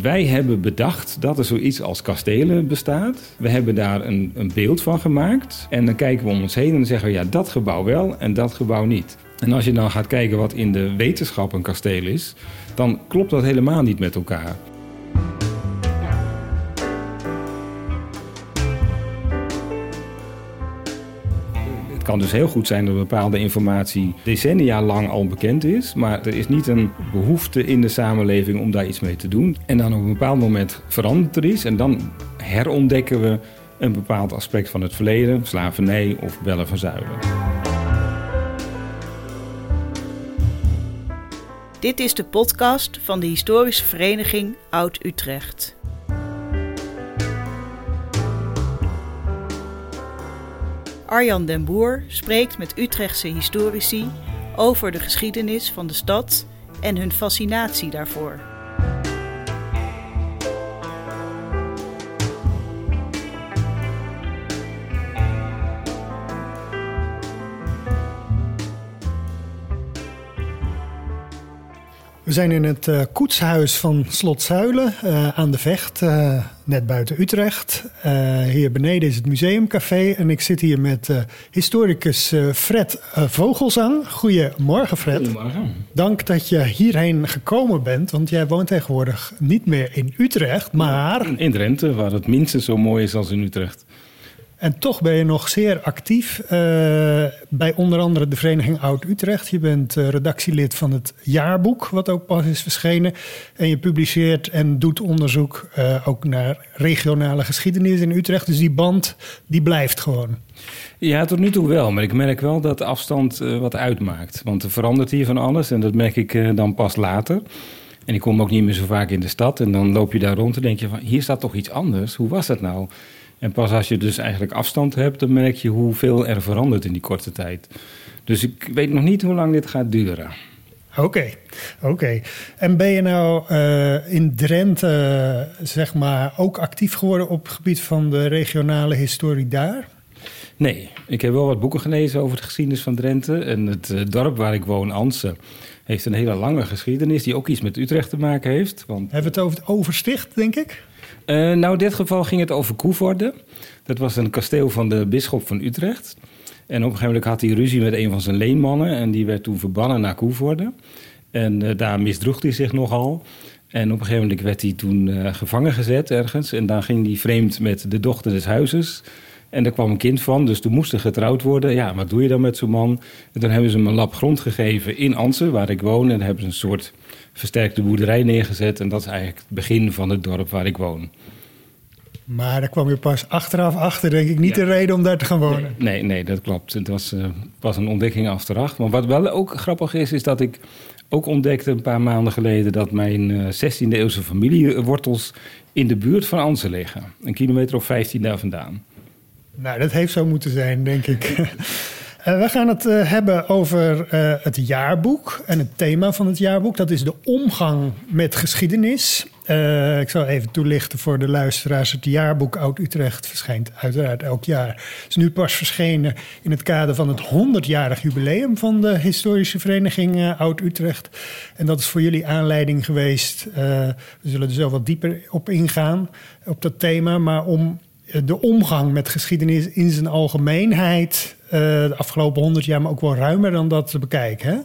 wij hebben bedacht dat er zoiets als kastelen bestaat. We hebben daar een, een beeld van gemaakt. En dan kijken we om ons heen en dan zeggen we ja, dat gebouw wel en dat gebouw niet. En als je dan gaat kijken wat in de wetenschap een kasteel is, dan klopt dat helemaal niet met elkaar. Kan dus heel goed zijn dat bepaalde informatie decennia lang al bekend is, maar er is niet een behoefte in de samenleving om daar iets mee te doen. En dan op een bepaald moment verandert er iets en dan herontdekken we een bepaald aspect van het verleden, slavernij of bellen van zuilen. Dit is de podcast van de historische vereniging Oud-Utrecht. Arjan den Boer spreekt met Utrechtse historici over de geschiedenis van de stad en hun fascinatie daarvoor. We zijn in het uh, koetshuis van Slot Zuilen uh, aan de Vecht, uh, net buiten Utrecht. hier beneden is het museumcafé en ik zit hier met historicus Fred Vogelsang. Goedemorgen Fred. Goedemorgen. Dank dat je hierheen gekomen bent, want jij woont tegenwoordig niet meer in Utrecht, maar... In Drenthe, waar het minstens zo mooi is als in Utrecht. En toch ben je nog zeer actief uh, bij onder andere de Vereniging Oud-Utrecht. Je bent uh, redactielid van het jaarboek, wat ook pas is verschenen. En je publiceert en doet onderzoek uh, ook naar regionale geschiedenis in Utrecht. Dus die band, die blijft gewoon. Ja, tot nu toe wel. Maar ik merk wel dat afstand wat uitmaakt. Want er verandert hier van alles en dat merk ik dan pas later. En ik kom ook niet meer zo vaak in de stad. En dan loop je daar rond en denk je van, hier staat toch iets anders. Hoe was dat nou? En pas als je dus eigenlijk afstand hebt, dan merk je hoeveel er verandert in die korte tijd. Dus ik weet nog niet hoe lang dit gaat duren. Oké, okay, oké. Okay. En ben je nou uh, in Drenthe, zeg maar, ook actief geworden op het gebied van de regionale historie daar? Nee, ik heb wel wat boeken gelezen over de geschiedenis van Drenthe. En het uh, dorp waar ik woon, Anse, heeft een hele lange geschiedenis die ook iets met Utrecht te maken heeft. Want... Hebben we het over het Oversticht, denk ik? Uh, nou, in dit geval ging het over Koevoorde. Dat was een kasteel van de bisschop van Utrecht. En op een gegeven moment had hij ruzie met een van zijn leenmannen. En die werd toen verbannen naar Koevoorde. En uh, daar misdroeg hij zich nogal. En op een gegeven moment werd hij toen uh, gevangen gezet ergens. En dan ging hij vreemd met de dochter des huizes. En daar kwam een kind van, dus toen moest er getrouwd worden. Ja, wat doe je dan met zo'n man? En toen hebben ze hem een lap grond gegeven in Ansen, waar ik woon. En dan hebben ze een soort versterkte boerderij neergezet. En dat is eigenlijk het begin van het dorp waar ik woon. Maar daar kwam je pas achteraf achter, denk ik, niet ja. de reden om daar te gaan wonen. Nee, nee, nee dat klopt. Het was, uh, was een ontdekking achteraf. Maar wat wel ook grappig is, is dat ik ook ontdekte een paar maanden geleden... dat mijn uh, 16e eeuwse familiewortels in de buurt van Ansen liggen. Een kilometer of 15 daar vandaan. Nou, dat heeft zo moeten zijn, denk ik. Uh, we gaan het uh, hebben over uh, het jaarboek en het thema van het jaarboek. Dat is de omgang met geschiedenis. ik zal even toelichten voor de luisteraars. Het jaarboek Oud-Utrecht verschijnt uiteraard elk jaar. Het is nu pas verschenen in het kader van het 100-jarig jubileum van de historische vereniging Oud-Utrecht. En dat is voor jullie aanleiding geweest. we zullen er zo wat dieper op ingaan, op dat thema. Maar om de omgang met geschiedenis in zijn algemeenheid uh, de afgelopen honderd jaar, maar ook wel ruimer dan dat te bekijken. Hè?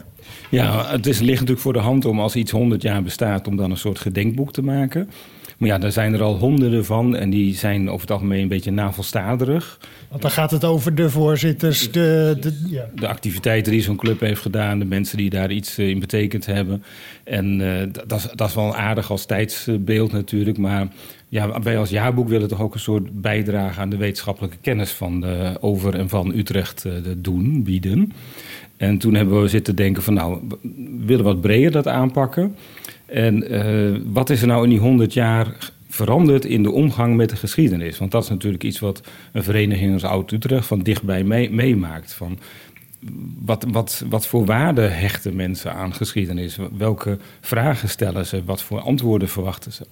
Ja, het is, ligt natuurlijk voor de hand om als iets honderd jaar bestaat, om dan een soort gedenkboek te maken. Maar ja, daar zijn er al honderden van en die zijn over het algemeen een beetje navelstaderig. Want dan gaat het over de voorzitters, de, de, ja. de activiteiten die zo'n club heeft gedaan, de mensen die daar iets in betekend hebben. En uh, dat, is, dat is wel aardig als tijdsbeeld natuurlijk, maar ja, wij als jaarboek willen toch ook een soort bijdrage aan de wetenschappelijke kennis van de, over en van Utrecht uh, doen, bieden. En toen hebben we zitten denken van nou, we willen wat breder dat aanpakken. En uh, wat is er nou in die honderd jaar veranderd in de omgang met de geschiedenis? Want dat is natuurlijk iets wat een vereniging als Oud-Utrecht van dichtbij mee, meemaakt. Van wat, wat, wat voor waarde hechten mensen aan geschiedenis? Welke vragen stellen ze? Wat voor antwoorden verwachten ze?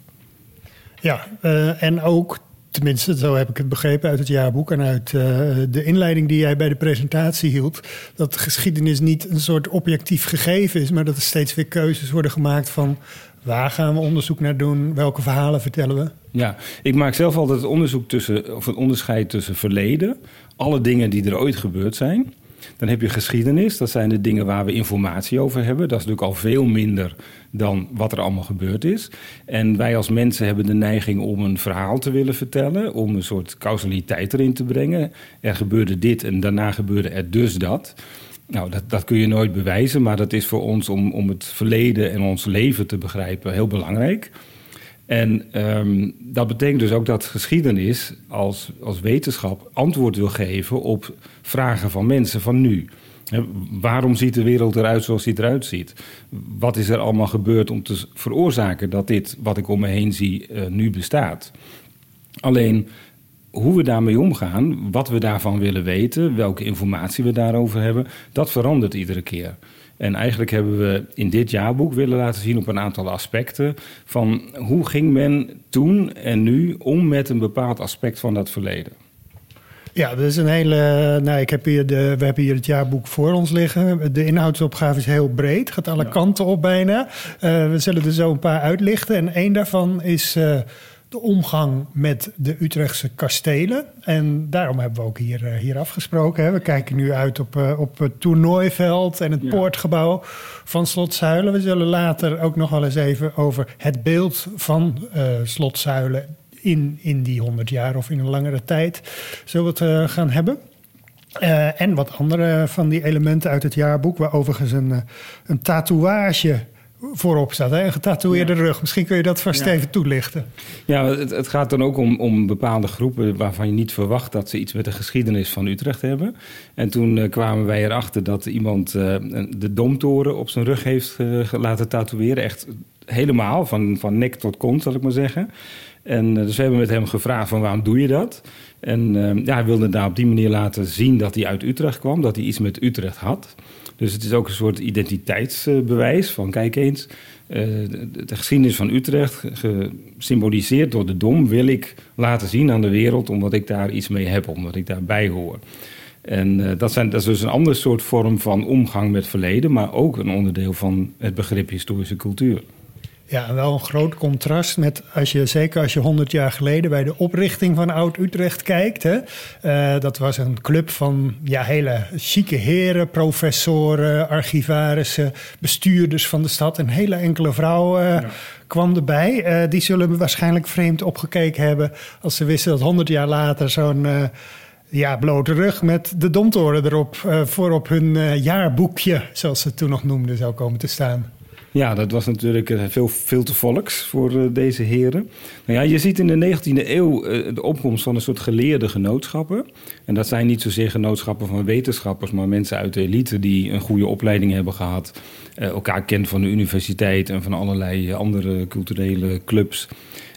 Ja, uh, en ook tenminste, zo heb ik het begrepen uit het jaarboek en uit de inleiding die jij bij de presentatie hield, dat geschiedenis niet een soort objectief gegeven is, maar dat er steeds weer keuzes worden gemaakt van waar gaan we onderzoek naar doen, welke verhalen vertellen we. Ja, ik maak zelf altijd het onderzoek tussen, of het onderscheid tussen verleden, alle dingen die er ooit gebeurd zijn. Dan heb je geschiedenis, dat zijn de dingen waar we informatie over hebben. Dat is natuurlijk al veel minder dan wat er allemaal gebeurd is. En wij als mensen hebben de neiging om een verhaal te willen vertellen, om een soort causaliteit erin te brengen. Er gebeurde dit en daarna gebeurde er dus dat. Nou, dat, dat kun je nooit bewijzen, maar dat is voor ons om, om het verleden en ons leven te begrijpen heel belangrijk. En um, dat betekent dus ook dat geschiedenis als, als wetenschap antwoord wil geven op vragen van mensen van nu. waarom ziet de wereld eruit zoals die eruit ziet? Wat is er allemaal gebeurd om te veroorzaken dat dit wat ik om me heen zie uh, nu bestaat? Alleen hoe we daarmee omgaan, wat we daarvan willen weten, welke informatie we daarover hebben, dat verandert iedere keer. En eigenlijk hebben we in dit jaarboek willen laten zien op een aantal aspecten van hoe ging men toen en nu om met een bepaald aspect van dat verleden. Ja, dat is een hele. Nou, ik heb hier de, we hebben hier het jaarboek voor ons liggen. De inhoudsopgave is heel breed, gaat alle kanten op bijna. Uh, we zullen er zo een paar uitlichten. En één daarvan is. Uh, de omgang met de Utrechtse kastelen. En daarom hebben we ook hier, uh, hier afgesproken. Hè. We kijken nu uit op, uh, op het toernooiveld en het poortgebouw van Slot Zuilen. We zullen later ook nog wel eens even over het beeld van uh, Slot Zuilen in, in die 100 jaar of in een langere tijd zullen we het gaan hebben. en wat andere van die elementen uit het jaarboek, waar overigens een, een tatoeage voorop staat. Hè? Een getatoeëerde rug. Misschien kun je dat vast even toelichten. Ja, het, het, gaat dan ook om, om bepaalde groepen waarvan je niet verwacht dat ze iets met de geschiedenis van Utrecht hebben. En toen uh, kwamen wij erachter dat iemand uh, de domtoren op zijn rug heeft uh, laten tatoeëren. Echt helemaal, van, van nek tot kont, zal ik maar zeggen. En dus we hebben met hem gevraagd van waarom doe je dat? En ja, hij wilde daar op die manier laten zien dat hij uit Utrecht kwam, dat hij iets met Utrecht had. Dus het is ook een soort identiteitsbewijs van kijk eens, uh, de, de, geschiedenis van Utrecht, gesymboliseerd door de Dom, wil ik laten zien aan de wereld omdat ik daar iets mee heb, omdat ik daarbij hoor. En uh, dat, zijn, dat is dus een ander soort vorm van omgang met verleden, maar ook een onderdeel van het begrip historische cultuur. Ja, wel een groot contrast met als je, zeker als je 100 jaar geleden bij de oprichting van Oud-Utrecht kijkt. Hè, uh, dat was een club van ja, hele chique heren, professoren, archivarissen, bestuurders van de stad. Een hele enkele vrouw uh, ja. kwam erbij. Uh, die zullen waarschijnlijk vreemd opgekeken hebben als ze wisten dat 100 jaar later zo'n ja, blote rug met de domtoren erop voor op hun jaarboekje, zoals ze het toen nog noemden, zou komen te staan. Ja, dat was natuurlijk eh, veel, veel te volks voor eh, deze heren. Nou ja, je ziet in de 19e eeuw eh, de opkomst van een soort geleerde genootschappen. En dat zijn niet zozeer genootschappen van wetenschappers, maar mensen uit de elite die een goede opleiding hebben gehad. elkaar kent van de universiteit en van allerlei andere culturele clubs.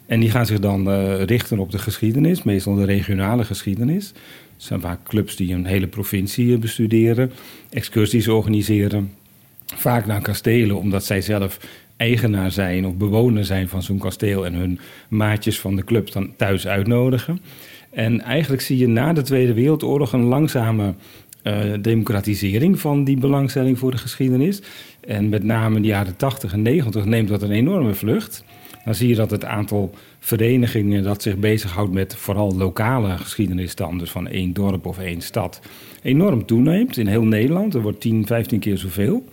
En die gaan zich dan richten op de geschiedenis, meestal de regionale geschiedenis. Het zijn vaak clubs die een hele provincie bestuderen, excursies organiseren vaak naar kastelen, omdat zij zelf eigenaar zijn of bewoner zijn van zo'n kasteel en hun maatjes van de club dan thuis uitnodigen. En eigenlijk zie je na de Tweede Wereldoorlog een langzame uh, democratisering van die belangstelling voor de geschiedenis. En met name in de jaren 80 en 90 neemt dat een enorme vlucht. Dan zie je dat het aantal verenigingen dat zich bezighoudt met vooral lokale geschiedenis, dus van één dorp of één stad, enorm toeneemt in heel Nederland. Er wordt 10, 15 keer zoveel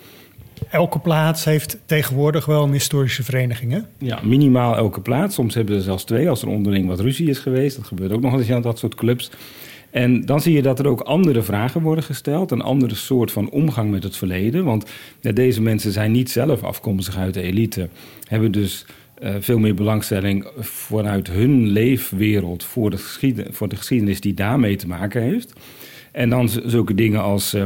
elke plaats heeft tegenwoordig wel een historische vereniging? Ja, minimaal elke plaats. Soms hebben ze zelfs twee als er onderling wat ruzie is geweest. Dat gebeurt ook nog eens aan dat soort clubs. En dan zie je dat er ook andere vragen worden gesteld, een andere soort van omgang met het verleden. Want deze mensen zijn niet zelf afkomstig uit de elite, hebben dus uh, veel meer belangstelling vanuit hun leefwereld voor de, voor de geschiedenis die daarmee te maken heeft. En dan zulke dingen als.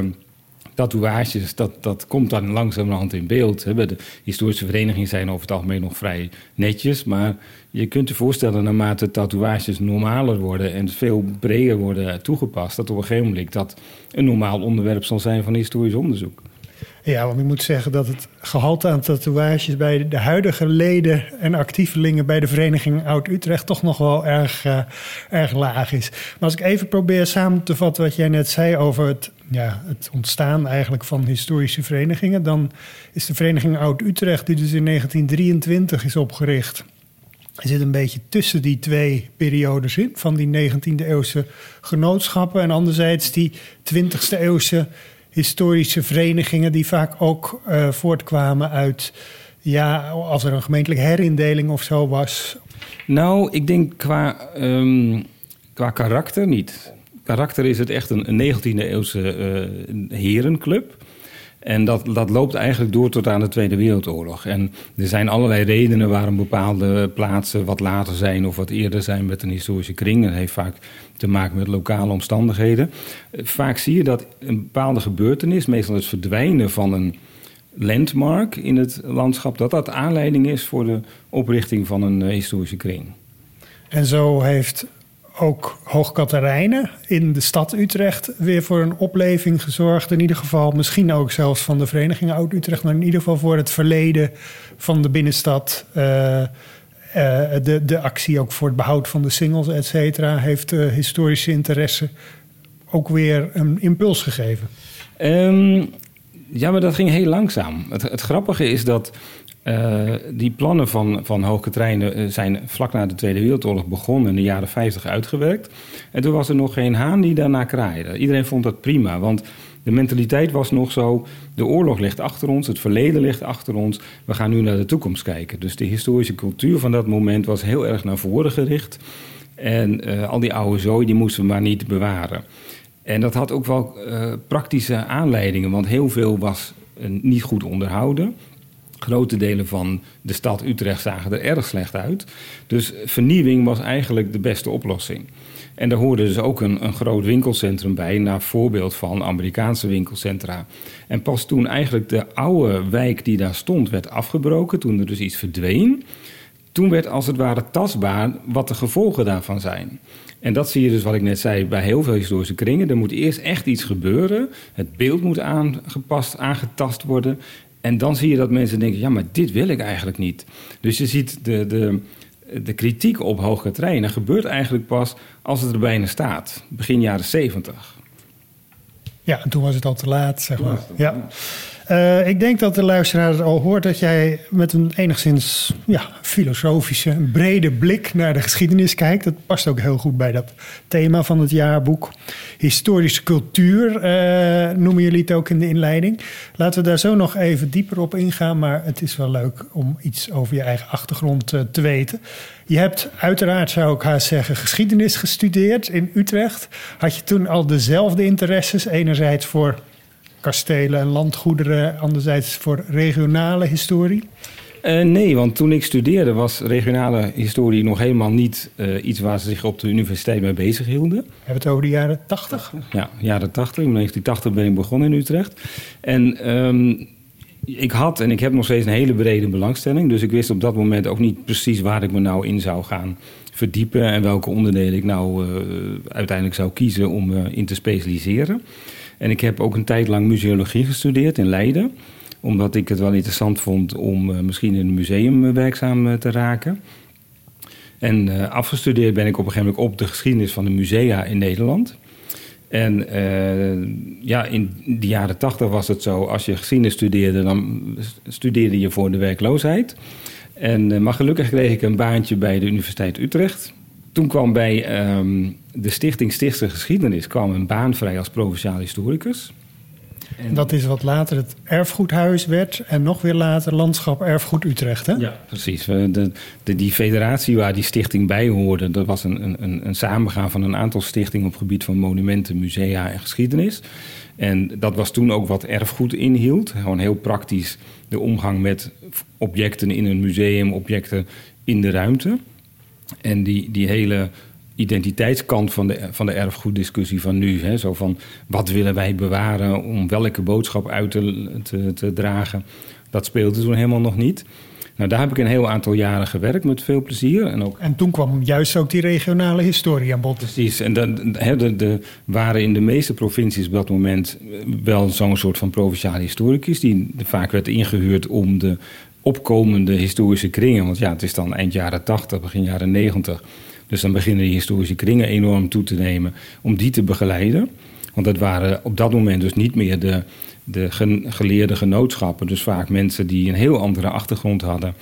Tatoeages, dat, dat komt dan langzamerhand in beeld. Hè. De historische verenigingen zijn over het algemeen nog vrij netjes. Maar je kunt je voorstellen, naarmate tatoeages normaler worden en veel breder worden toegepast, dat op een gegeven moment dat een normaal onderwerp zal zijn van historisch onderzoek. Ja, want ik moet zeggen dat het gehalte aan tatoeages bij de huidige leden en actievelingen bij de vereniging Oud-Utrecht toch nog wel erg, uh, erg laag is. Maar als ik even probeer samen te vatten wat jij net zei over het, ja, het ontstaan eigenlijk van historische verenigingen, dan is de vereniging Oud-Utrecht, die dus in 1923 is opgericht. zit een beetje tussen die twee periodes in, van die 19e eeuwse genootschappen en anderzijds die 20e eeuwse historische verenigingen die vaak ook uh, voortkwamen uit, ja, als er een gemeentelijke herindeling of zo was. Nou, ik denk qua, um, qua karakter niet. Karakter is het echt een, een 19e eeuwse uh, herenclub. En dat, dat loopt eigenlijk door tot aan de Tweede Wereldoorlog. En er zijn allerlei redenen waarom bepaalde plaatsen wat later zijn of wat eerder zijn met een historische kring. Dat heeft vaak te maken met lokale omstandigheden. Vaak zie je dat een bepaalde gebeurtenis, meestal het verdwijnen van een landmark in het landschap, dat dat aanleiding is voor de oprichting van een eh, historische kring. En zo heeft ook Hoogkaterijnen in de stad Utrecht weer voor een opleving gezorgd. In ieder geval, misschien ook zelfs van de vereniging Oud-Utrecht, maar in ieder geval voor het verleden van de binnenstad. Uh, de, de actie ook voor het behoud van de singles, et cetera, heeft uh, historische interesse ook weer een impuls gegeven. Um, ja, maar dat ging heel langzaam. Het, het grappige is dat uh, die plannen van, van Treinen eh, zijn vlak na de Tweede Wereldoorlog begonnen, in de jaren 50 uitgewerkt. En toen was er nog geen haan die daarna kraaide. Iedereen vond dat prima, want de mentaliteit was nog zo: de oorlog ligt achter ons, het verleden ligt achter ons, we gaan nu naar de toekomst kijken. Dus de historische cultuur van dat moment was heel erg naar voren gericht. En uh, al die oude zooi, die moesten we maar niet bewaren. En dat had ook wel praktische aanleidingen, want heel veel was niet goed onderhouden. Grote delen van de stad Utrecht zagen er erg slecht uit. Dus vernieuwing was eigenlijk de beste oplossing. En daar hoorde dus ook een, een groot winkelcentrum bij, naar voorbeeld van Amerikaanse winkelcentra. En pas toen eigenlijk de oude wijk die daar stond werd afgebroken, toen er dus iets verdween, toen werd als het ware tastbaar wat de gevolgen daarvan zijn. En dat zie je dus wat ik net zei bij heel veel historische kringen. Er moet eerst echt iets gebeuren. Het beeld moet aangepast, aangetast worden. En dan zie je dat mensen denken, ja, maar dit wil ik eigenlijk niet. Dus je ziet de, de, de kritiek op hoge treinen gebeurt eigenlijk pas als het er bijna staat. Begin jaren zeventig. Ja, en toen was het al te laat, zeg maar. Ja. Uh, ik denk dat de luisteraar al hoort dat jij met een enigszins ja, filosofische, brede blik naar de geschiedenis kijkt. Dat past ook heel goed bij dat thema van het jaarboek. Historische cultuur uh, noemen jullie het ook in de inleiding. Laten we daar zo nog even dieper op ingaan, maar het is wel leuk om iets over je eigen achtergrond uh, te weten. Je hebt uiteraard, zou ik haast zeggen, geschiedenis gestudeerd in Utrecht. Had je toen al dezelfde interesses, enerzijds voor kastelen en landgoederen, anderzijds voor regionale historie? Uh, nee, want toen ik studeerde was regionale historie nog helemaal niet uh, iets waar ze zich op de universiteit mee bezig hielden. Hebben we het over de jaren 80? Ja, jaren 80. In 1980 ben ik begonnen in Utrecht. En um, ik had en ik heb nog steeds een hele brede belangstelling. Dus ik wist op dat moment ook niet precies waar ik me nou in zou gaan verdiepen. En welke onderdelen ik nou uh, uiteindelijk zou kiezen om in te specialiseren. En ik heb ook een tijd lang museologie gestudeerd in Leiden. Omdat ik het wel interessant vond om uh, misschien in een museum uh, werkzaam uh, te raken. En afgestudeerd ben ik op een gegeven moment op de geschiedenis van de musea in Nederland. En ja, in de jaren tachtig was het zo, als je geschiedenis studeerde, dan studeerde je voor de werkloosheid. En, maar gelukkig kreeg ik een baantje bij de Universiteit Utrecht toen kwam bij um, de Stichting Stichtse Geschiedenis kwam een baan vrij als provinciaal historicus. En dat is wat later het erfgoedhuis werd en nog weer later landschap erfgoed Utrecht, hè? Ja, precies. De, de, die federatie waar die stichting bij hoorde, dat was een, een, een samengaan van een aantal stichtingen op het gebied van monumenten, musea en geschiedenis. En dat was toen ook wat erfgoed inhield. Gewoon heel praktisch de omgang met objecten in een museum, objecten in de ruimte. En die, die hele identiteitskant van de, van de erfgoeddiscussie van nu. Hè, zo van wat willen wij bewaren om welke boodschap uit te, te, te dragen. Dat speelde toen helemaal nog niet. Nou, daar heb ik een heel aantal jaren gewerkt met veel plezier. En, ook... en toen kwam juist ook die regionale historie aan bod. Precies. En de, de, waren in de meeste provincies op dat moment wel zo'n soort van provinciale historicus... die vaak werd ingehuurd om de opkomende historische kringen... want ja, het is dan eind jaren 80, begin jaren 90... Dus dan beginnen die historische kringen enorm toe te nemen om die te begeleiden. Want dat waren op dat moment dus niet meer de, de geleerde genootschappen. Dus vaak mensen die een heel andere achtergrond hadden.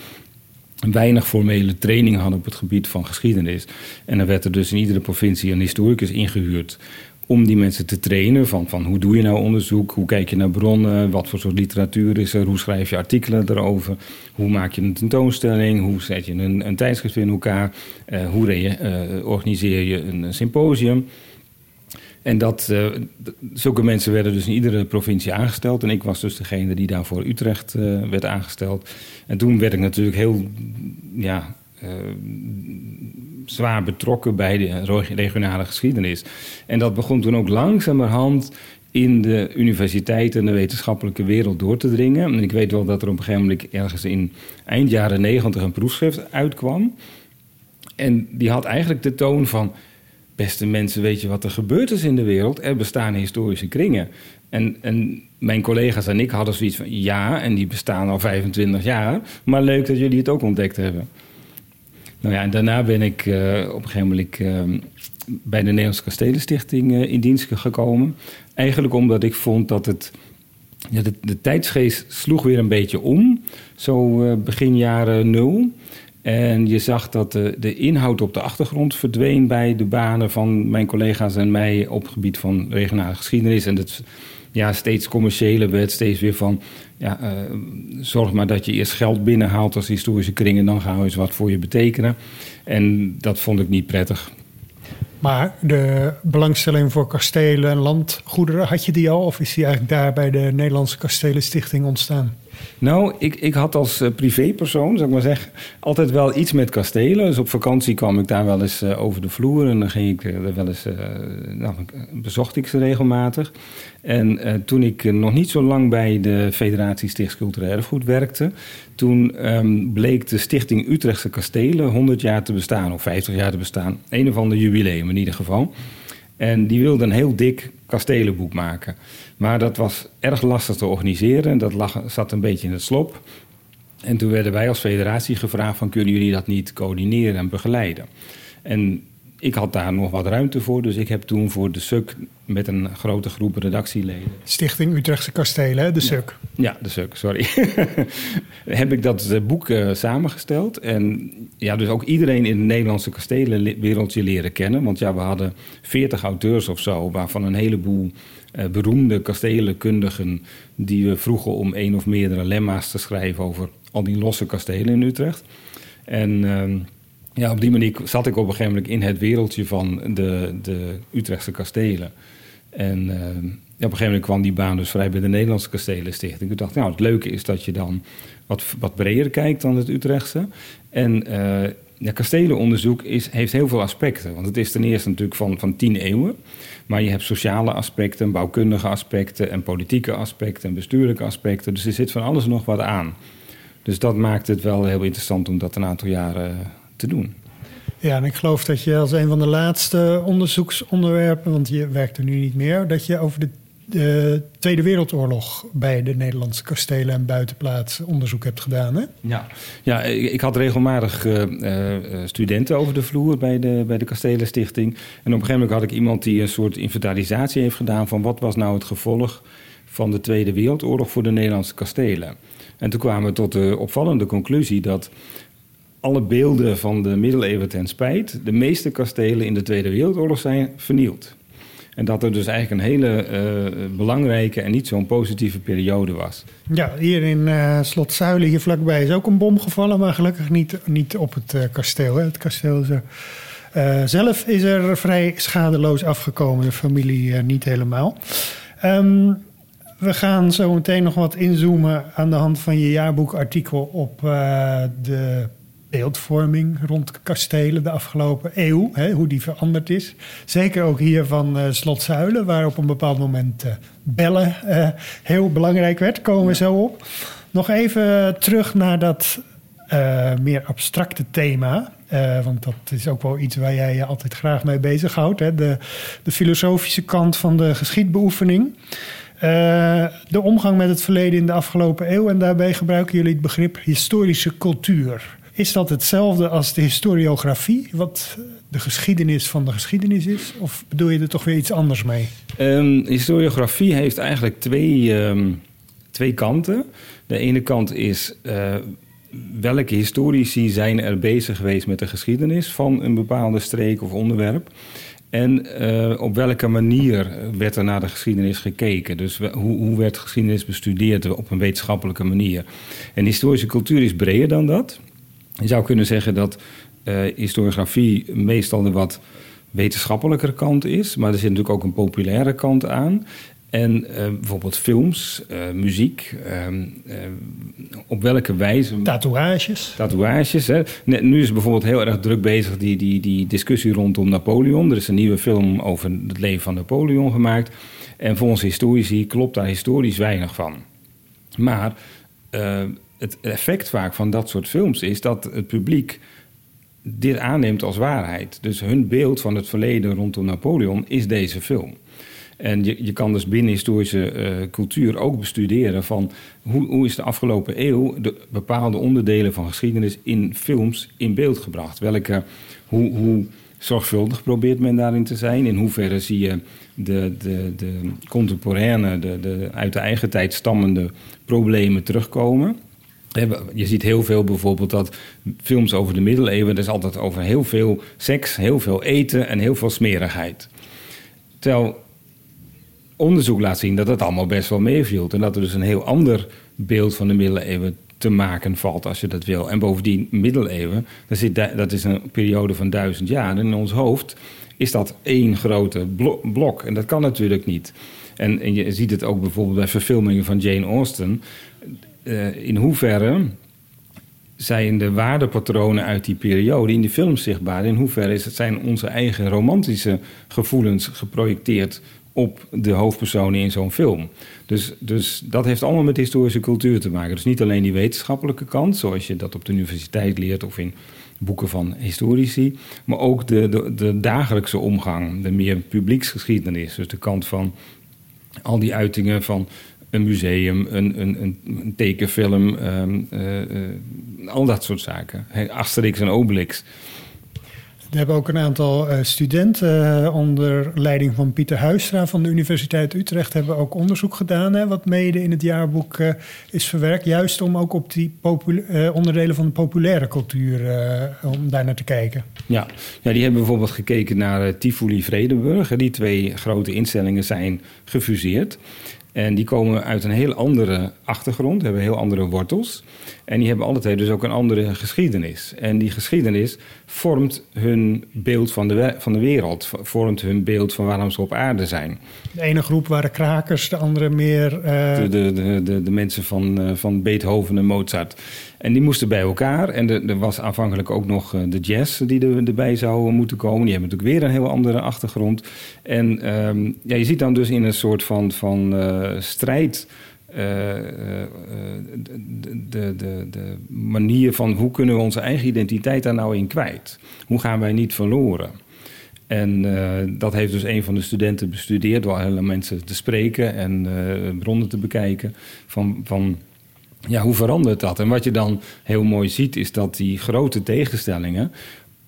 Weinig formele training hadden op het gebied van geschiedenis. En dan werd er dus in iedere provincie een historicus ingehuurd om die mensen te trainen. Van, van hoe doe je nou onderzoek, hoe kijk je naar bronnen, wat voor soort literatuur is er, hoe schrijf je artikelen erover, hoe maak je een tentoonstelling, hoe zet je een, een tijdschrift in elkaar, uh, hoe uh, organiseer je een symposium. En dat, uh, zulke mensen werden dus in iedere provincie aangesteld. En ik was dus degene die daar voor Utrecht werd aangesteld. En toen werd ik natuurlijk heel ja, zwaar betrokken bij de regionale geschiedenis. En dat begon toen ook langzamerhand in de universiteiten en de wetenschappelijke wereld door te dringen. En ik weet wel dat er op een gegeven moment ergens in eind jaren negentig een proefschrift uitkwam. En die had eigenlijk de toon van... beste mensen, weet je wat er gebeurd is in de wereld? Er bestaan historische kringen. En, en mijn collega's en ik hadden zoiets van... ja, en die bestaan al 25 jaar... maar leuk dat jullie het ook ontdekt hebben. Nou ja, en daarna ben ik uh, op een gegeven moment uh, bij de Nederlandse Kastelenstichting uh, in dienst gekomen. Eigenlijk omdat ik vond dat het. Ja, de, tijdsgeest sloeg weer een beetje om. Zo begin jaren nul. En je zag dat de, inhoud op de achtergrond verdween bij de banen van mijn collega's en mij op het gebied van regionale geschiedenis. En het ja, steeds commerciëler werd, steeds weer van ja, uh, zorg maar dat je eerst geld binnenhaalt als historische kringen, dan gaan we eens wat voor je betekenen. En dat vond ik niet prettig. Maar de belangstelling voor kastelen en landgoederen, had je die al? Of is die eigenlijk daar bij de Nederlandse Kastelenstichting ontstaan? Nou, ik, ik had als uh, privépersoon, zou ik maar zeggen, altijd wel iets met kastelen. Dus op vakantie kwam ik daar wel eens uh, over de vloer en dan ging ik uh, wel eens, nou, bezocht ik ze regelmatig. En toen ik nog niet zo lang bij de Federatie Stichts Cultureel Erfgoed werkte, toen um, bleek de Stichting Utrechtse Kastelen 100 jaar te bestaan, of 50 jaar te bestaan. Een of ander jubileum in ieder geval. En die wilde een heel dik kastelenboek maken. Maar dat was erg lastig te organiseren. Dat lag, zat een beetje in het slop. En toen werden wij als federatie gevraagd van... kunnen jullie dat niet coördineren en begeleiden? En ik had daar nog wat ruimte voor. Dus ik heb toen voor de SUK met een grote groep redactieleden... Stichting Utrechtse Kastelen, de SUK. Ja, de SUK, sorry. heb ik dat eh, boek uh, samengesteld. En ja, dus ook iedereen in het Nederlandse kastelenwereldje leren kennen. Want ja, we hadden veertig auteurs of zo... waarvan een heleboel beroemde kastelenkundigen... die we vroegen om één of meerdere lemma's te schrijven... over al die losse kastelen in Utrecht. En... Uh, ja, op die manier zat ik op een gegeven moment in het wereldje van de, de Utrechtse kastelen. En uh, op een gegeven moment kwam die baan dus vrij bij de Nederlandse Kastelenstichting. Ik dacht, nou, het leuke is dat je dan wat, wat breder kijkt dan het Utrechtse. En uh, ja, kastelenonderzoek is, heeft heel veel aspecten. Want het is ten eerste natuurlijk van, van tien eeuwen. Maar je hebt sociale aspecten, bouwkundige aspecten... en politieke aspecten en bestuurlijke aspecten. Dus er zit van alles nog wat aan. Dus dat maakt het wel heel interessant om dat een aantal jaren te doen. Ja, en ik geloof dat je als een van de laatste onderzoeksonderwerpen, want je werkt er nu niet meer, dat je over de, de Tweede Wereldoorlog bij de Nederlandse kastelen en buitenplaatsen onderzoek hebt gedaan. Hè? Ja, ja ik had regelmatig uh, studenten over de vloer bij de, bij de Kastelenstichting. En op een gegeven moment had ik iemand die een soort inventarisatie heeft gedaan van wat was nou het gevolg van de Tweede Wereldoorlog voor de Nederlandse kastelen. En toen kwamen we tot de opvallende conclusie dat alle beelden van de middeleeuwen ten spijt, de meeste kastelen in de Tweede Wereldoorlog zijn vernield. En dat er dus eigenlijk een hele uh, belangrijke en niet zo'n positieve periode was. Ja, hier in uh, Slot Zuilen, hier vlakbij, is ook een bom gevallen, maar gelukkig niet, niet op het uh, kasteel. Hè. Het kasteel zelf is er vrij schadeloos afgekomen, de familie niet helemaal. Um, we gaan zo meteen nog wat inzoomen aan de hand van je jaarboekartikel op de beeldvorming rond kastelen de afgelopen eeuw, hè, hoe die veranderd is. Zeker ook hier van uh, Slot Zuilen, waar op een bepaald moment uh, bellen uh, heel belangrijk werd, komen we zo op. Nog even terug naar dat meer abstracte thema. want dat is ook wel iets waar jij je altijd graag mee bezighoudt. Hè? De, de filosofische kant van de geschiedbeoefening. de omgang met het verleden in de afgelopen eeuw. En daarbij gebruiken jullie het begrip historische cultuur. Is dat hetzelfde als de historiografie, wat de geschiedenis van de geschiedenis is? Of bedoel je er toch weer iets anders mee? Um, historiografie heeft eigenlijk twee, ehm, twee kanten. De ene kant is uh, welke historici zijn er bezig geweest met de geschiedenis van een bepaalde streek of onderwerp. En uh, op welke manier werd er naar de geschiedenis gekeken? Dus hoe, hoe werd geschiedenis bestudeerd op een wetenschappelijke manier? En historische cultuur is breder dan dat. Je zou kunnen zeggen dat uh, historiografie meestal de wat wetenschappelijkere kant is, maar er zit natuurlijk ook een populaire kant aan. En uh, bijvoorbeeld films, uh, muziek, ehm, op welke wijze. Tatoeages. Tatoeages. Hè. Nu is bijvoorbeeld heel erg druk bezig die, die, die discussie rondom Napoleon. Er is een nieuwe film over het leven van Napoleon gemaakt. En volgens historici klopt daar historisch weinig van. Maar het effect vaak van dat soort films is dat het publiek dit aanneemt als waarheid. Dus hun beeld van het verleden rondom Napoleon is deze film. En je, je kan dus binnen historische uh, cultuur ook bestuderen van hoe, hoe is de afgelopen eeuw de bepaalde onderdelen van geschiedenis in films in beeld gebracht. Welke, hoe, hoe zorgvuldig probeert men daarin te zijn? In hoeverre zie je de, de, de contemporaine, de, de uit de eigen tijd stammende problemen terugkomen? Je ziet heel veel bijvoorbeeld dat films over de middeleeuwen, dat is altijd over heel veel seks, heel veel eten en heel veel smerigheid. Terwijl onderzoek laat zien dat het allemaal best wel meeviel. En dat er dus een heel ander beeld van de middeleeuwen te maken valt, als je dat wil. En bovendien, middeleeuwen, dat, dat is een periode van duizend jaar. En in ons hoofd is dat één grote blok. En dat kan natuurlijk niet. En je ziet het ook bijvoorbeeld bij verfilmingen van Jane Austen uh, in hoeverre zijn de waardepatronen uit die periode in die film zichtbaar? In hoeverre is het, zijn onze eigen romantische gevoelens geprojecteerd op de hoofdpersonen in zo'n film? Dus, dus dat heeft allemaal met historische cultuur te maken. Dus niet alleen die wetenschappelijke kant, zoals je dat op de universiteit leert of in boeken van historici, maar ook de, de, de dagelijkse omgang, de meer publieksgeschiedenis. Dus de kant van al die uitingen van een museum, een, een, een, tekenfilm, ehm, eh, eh, al dat soort zaken. Asterix en Obelix. We hebben ook een aantal uh, studenten onder leiding van Pieter Huistra van de Universiteit Utrecht hebben ook onderzoek gedaan, hè, wat mede in het jaarboek is verwerkt, juist om ook op die onderdelen van de populaire cultuur om daar naar te kijken. Ja. ja, die hebben bijvoorbeeld gekeken naar Tivoli Vredenburg. Die twee grote instellingen zijn gefuseerd. En die komen uit een heel andere achtergrond, hebben heel andere wortels. En die hebben altijd dus ook een andere geschiedenis. En die geschiedenis vormt hun beeld van de, van de wereld, vormt hun beeld van waarom ze op aarde zijn. De ene groep waren krakers, de andere meer. Uh... De, de, de, de, mensen van, uh, van Beethoven en Mozart. En die moesten bij elkaar. En er, was aanvankelijk ook nog eh, de jazz die er, erbij zou moeten komen. Die hebben natuurlijk weer een heel andere achtergrond. En um, ja, je ziet dan dus in een soort van, van uh, strijd. Uh, de, de, de, de, manier van hoe kunnen we onze eigen identiteit daar nou in kwijt? Hoe gaan wij niet verloren? En uh, dat heeft dus een van de studenten bestudeerd door hele mensen te spreken en bronnen te bekijken. Van, van ja, hoe verandert dat? En wat je dan heel mooi ziet, is dat die grote tegenstellingen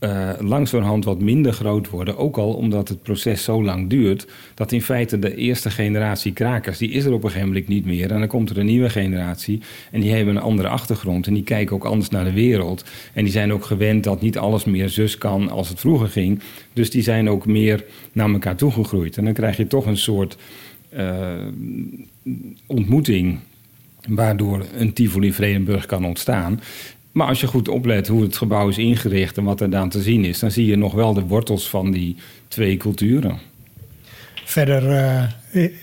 uh, langzamerhand wat minder groot worden. Ook al omdat het proces zo lang duurt. Dat in feite de eerste generatie krakers, die is er op een gegeven moment niet meer. En dan komt er een nieuwe generatie. En die hebben een andere achtergrond. En die kijken ook anders naar de wereld. En die zijn ook gewend dat niet alles meer zus kan als het vroeger ging. Dus die zijn ook meer naar elkaar toegegroeid. En dan krijg je toch een soort uh, ontmoeting waardoor een Tivoli Vredenburg kan ontstaan. Maar als je goed oplet hoe het gebouw is ingericht en wat er dan te zien is, dan zie je nog wel de wortels van die twee culturen. Verder uh,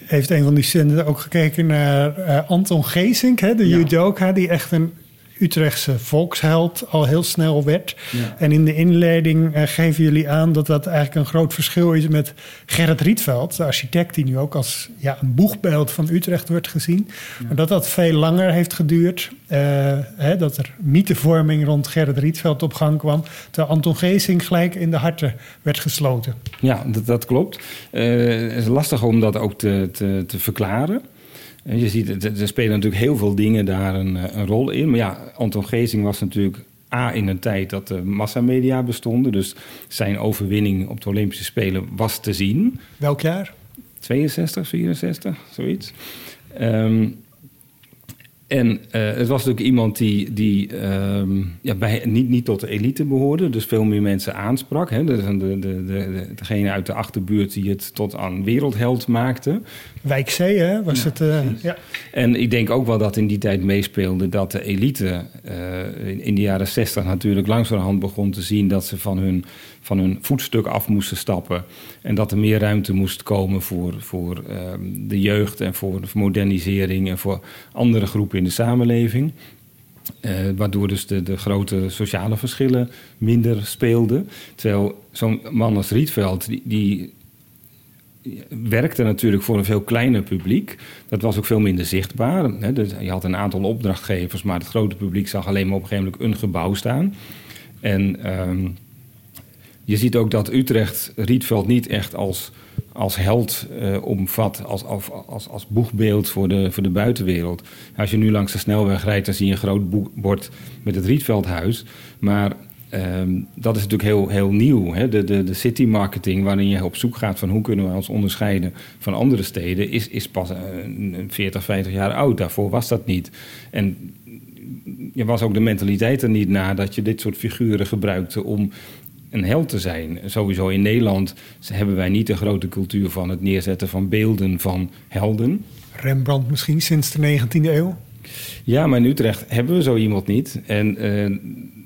heeft een van die studenten ook gekeken naar uh, Anton Geesink, hè, de ja. judoka, die echt een Utrechtse volksheld al heel snel werd. En in de inleiding uh, geven jullie aan dat dat eigenlijk een groot verschil is met Gerrit Rietveld, de architect die nu ook als ja, een boegbeeld van Utrecht wordt gezien. Maar dat dat veel langer heeft geduurd. Uh, hè, dat er mythevorming rond Gerrit Rietveld op gang kwam. Terwijl Anton Geesing gelijk in de harten werd gesloten. Ja, dat, dat klopt. Uh, het is lastig om dat ook te, te, te verklaren. En je ziet, er spelen natuurlijk heel veel dingen daar een, eh, een, rol in. Maar ja, Anton Geesing was natuurlijk A in een tijd dat de massamedia bestonden. Dus zijn overwinning op de Olympische Spelen was te zien. Welk jaar? 62, 64, zoiets. Um, en uh, het was natuurlijk iemand die, die um, ja, bij, niet, niet tot de elite behoorde, dus veel meer mensen aansprak. Hè. De, de, de, de, degene uit de achterbuurt die het tot aan wereldheld maakte. Wijkzee, hè? Was ja, het, uh, ja. En ik denk ook wel dat in die tijd meespeelde dat de elite uh, in, in, de jaren zestig natuurlijk langzamerhand begon te zien dat ze van hun, van hun voetstuk af moesten stappen. En dat er meer ruimte moest komen voor, voor um, de jeugd en voor, modernisering en voor andere groepen in de samenleving. Uh, waardoor dus de, de, grote sociale verschillen minder speelden. Terwijl zo'n man als Rietveld, die, die, werkte natuurlijk voor een veel kleiner publiek. Dat was ook veel minder zichtbaar. Dus je had een aantal opdrachtgevers, maar het grote publiek zag alleen maar op een gegeven moment een gebouw staan. En um, je ziet ook dat Utrecht Rietveld niet echt als, als held uh, omvat, als, als, als, als boegbeeld voor de, voor de buitenwereld. Als je nu langs de snelweg rijdt, dan zie je een groot bord met het Rietveldhuis. Maar um, dat is natuurlijk heel, heel nieuw. Hè? De, de, de city marketing, waarin je op zoek gaat van hoe kunnen we ons onderscheiden van andere steden, is, is pas uh, 40, 50 jaar oud. Daarvoor was dat niet. En je was ook de mentaliteit er niet na dat je dit soort figuren gebruikte om een held te zijn. Sowieso in Nederland hebben wij niet de grote cultuur van het neerzetten van beelden van helden. Rembrandt misschien sinds de 19e eeuw? Ja, maar in Utrecht hebben we zo iemand niet. En uh,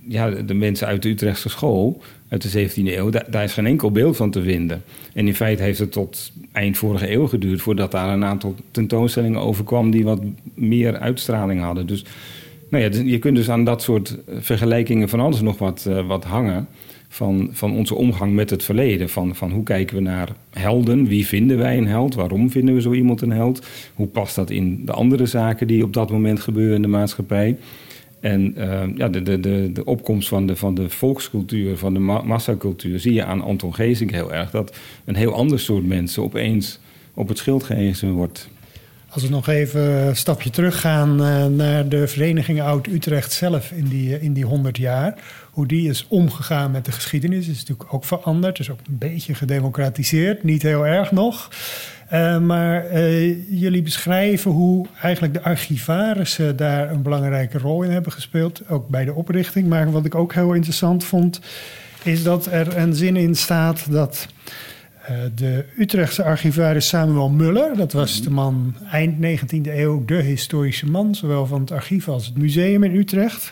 ja, de mensen uit de Utrechtse school uit de 17e eeuw, daar, daar, is geen enkel beeld van te vinden. En in feite heeft het tot eind vorige eeuw geduurd voordat daar een aantal tentoonstellingen overkwam die wat meer uitstraling hadden. Dus nou ja, je kunt dus aan dat soort vergelijkingen van alles nog wat, uh, wat hangen van, van onze omgang met het verleden. Van, van hoe kijken we naar helden? Wie vinden wij een held? Waarom vinden we zo iemand een held? Hoe past dat in de andere zaken die op dat moment gebeuren in de maatschappij? En uh, ja, de, de, de, opkomst van de, van de volkscultuur, van de ma massacultuur, zie je aan Anton Geesink heel erg. Dat een heel ander soort mensen opeens op het schild gehezen wordt. Als we nog even een stapje teruggaan uh, naar de vereniging Oud-Utrecht zelf in die, in die 100 jaar. Hoe die is omgegaan met de geschiedenis is natuurlijk ook veranderd. is ook een beetje gedemocratiseerd, niet heel erg nog. Uh, maar uh, jullie beschrijven hoe eigenlijk de archivarissen daar een belangrijke rol in hebben gespeeld. Ook bij de oprichting. Maar wat ik ook heel interessant vond, is dat er een zin in staat dat de Utrechtse archivaris Samuel Muller, dat was de man eind 19e eeuw, de historische man, zowel van het archief als het museum in Utrecht.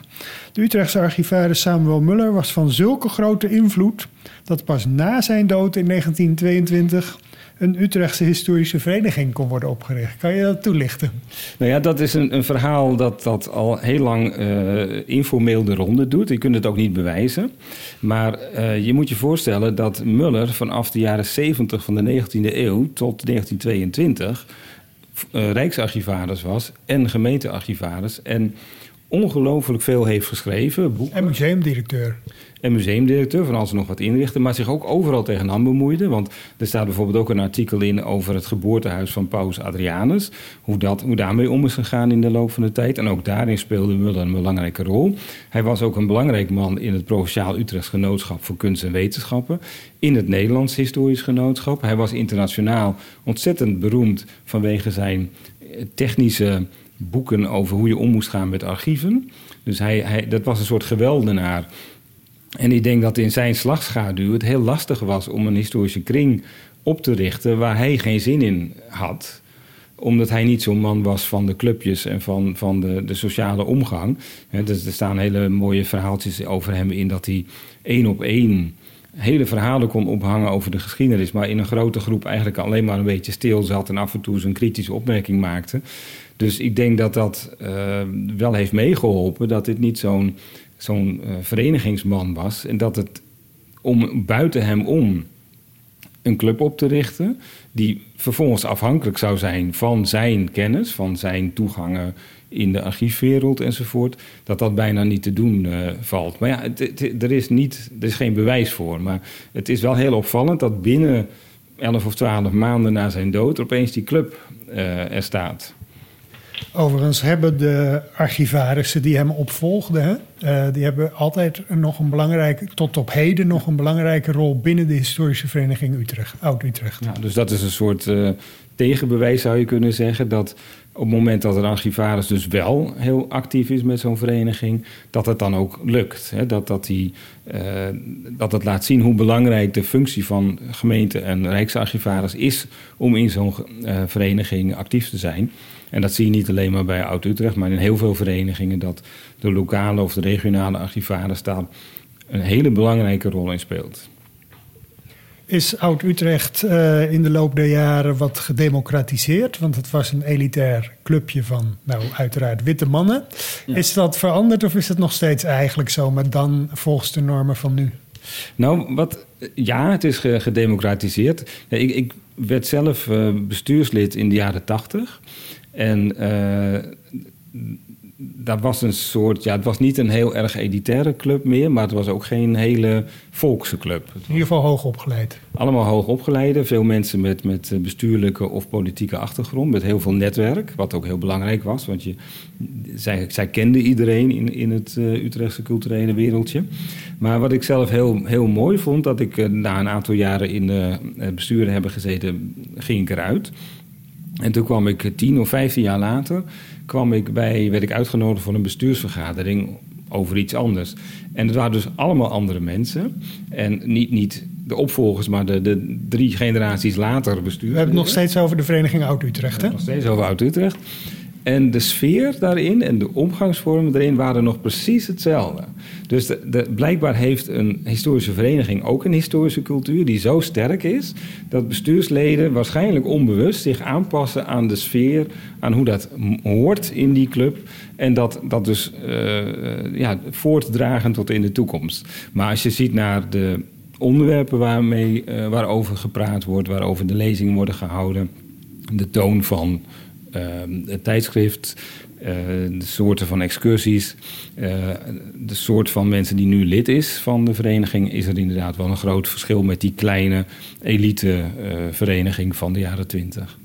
De Utrechtse archivaris Samuel Muller was van zulke grote invloed dat pas na zijn dood in 1922 een Utrechtse historische vereniging kon worden opgericht. Kan je dat toelichten? Nou ja, dat is een, een verhaal dat, dat al heel lang uh, informeel de ronde doet. Je kunt het ook niet bewijzen. Maar uh, je moet je voorstellen dat Muller vanaf de jaren 70 van de 19e eeuw tot 1922 uh, Rijksarchivaris was en gemeentearchivaris. En ongelooflijk veel heeft geschreven. Boeken. En museumdirecteur en museumdirecteur van als er nog wat inrichten, maar zich ook overal tegenaan bemoeide. Want er staat bijvoorbeeld ook een artikel in over het geboortehuis van Paus Adrianus. Hoe, dat, hoe daarmee om is gegaan in de loop van de tijd. En ook daarin speelde Muller een belangrijke rol. Hij was ook een belangrijk man in het Provinciaal Utrechts Genootschap voor Kunst en Wetenschappen. In het Nederlands Historisch Genootschap. Hij was internationaal ontzettend beroemd vanwege zijn technische boeken over hoe je om moest gaan met archieven. Dus hij, hij, dat was een soort geweldenaar en ik denk dat in zijn slagschaduw het heel lastig was om een historische kring op te richten waar hij geen zin in had omdat hij niet zo'n man was van de clubjes en van, van de, de sociale omgang. dus er staan hele mooie verhaaltjes over hem in dat hij één op één hele verhalen kon ophangen over de geschiedenis, maar in een grote groep eigenlijk alleen maar een beetje stil zat en af en toe zijn kritische opmerking maakte. Dus ik denk dat dat uh, wel heeft meegeholpen dat dit niet zo'n zo'n uh, verenigingsman was. En dat het om buiten hem om een club op te richten. die vervolgens afhankelijk zou zijn van zijn kennis, van zijn toegangen in de archiefwereld enzovoort. dat dat bijna niet te doen uh, valt. Maar ja, er, is niet, er is geen bewijs voor. Maar het is wel heel opvallend dat binnen 11 of 12 maanden na zijn dood. opeens die club uh, er staat. Overigens hebben de archivarissen die hem opvolgden, uh, die hebben altijd nog een belangrijke, tot op heden nog een belangrijke rol binnen de historische vereniging Utrecht, Oud-Utrecht. Dus dat is een soort uh, tegenbewijs, zou je kunnen zeggen, dat op het moment dat een archivaris dus wel heel actief is met zo'n vereniging, dat het dan ook lukt. Hè? Dat, dat, die, uh, dat het laat zien hoe belangrijk de functie van gemeente- en rijksarchivaris is om in zo'n vereniging actief te zijn. En dat zie je niet alleen maar bij Oud-Utrecht, maar in heel veel verenigingen dat de lokale of de regionale archivaris daar een hele belangrijke rol in speelt. Is Oud-Utrecht uh, in de loop der jaren wat gedemocratiseerd? Want het was een elitair clubje van, nou, uiteraard witte mannen. Ja. Is dat veranderd of is het nog steeds eigenlijk zo, maar dan volgens de normen van nu? Nou, wat, ja, het is gedemocratiseerd. Ik, ik, werd zelf uh, bestuurslid in de jaren tachtig. En uh, dat was een soort, ja, het was niet een heel erg elitaire club meer, maar het was ook geen hele volkse club. In ieder geval hoog opgeleid. Allemaal hoog opgeleide, veel mensen met, met bestuurlijke of politieke achtergrond, met heel veel netwerk, wat ook heel belangrijk was, want je, zij, zij kenden iedereen in, in het uh, Utrechtse culturele wereldje. Maar wat ik zelf heel, heel mooi vond, dat ik uh, na een aantal jaren in uh, besturen hebben gezeten, ging ik eruit. En toen kwam ik tien of vijftien jaar later kwam ik bij, werd ik uitgenodigd voor een bestuursvergadering over iets anders. En het waren dus allemaal andere mensen. En niet, niet de opvolgers, maar de, de drie generaties later bestuur. We hebben het nog steeds over de vereniging Oud-Utrecht, hè? Nog steeds over Oud-Utrecht. En de sfeer daarin en de omgangsvormen daarin waren nog precies hetzelfde. Dus blijkbaar heeft een historische vereniging ook een historische cultuur die zo sterk is dat bestuursleden waarschijnlijk onbewust zich aanpassen aan de sfeer, aan hoe dat hoort in die club. En dat, dat dus uh, ja, voortdragen tot in de toekomst. Maar als je ziet naar de onderwerpen waarmee, uh, waarover gepraat wordt, waarover de lezingen worden gehouden, de toon van uh, het tijdschrift, de soorten van excursies, uh, de soort van mensen die nu lid is van de vereniging, is er inderdaad wel een groot verschil met die kleine elitevereniging van de jaren twintig.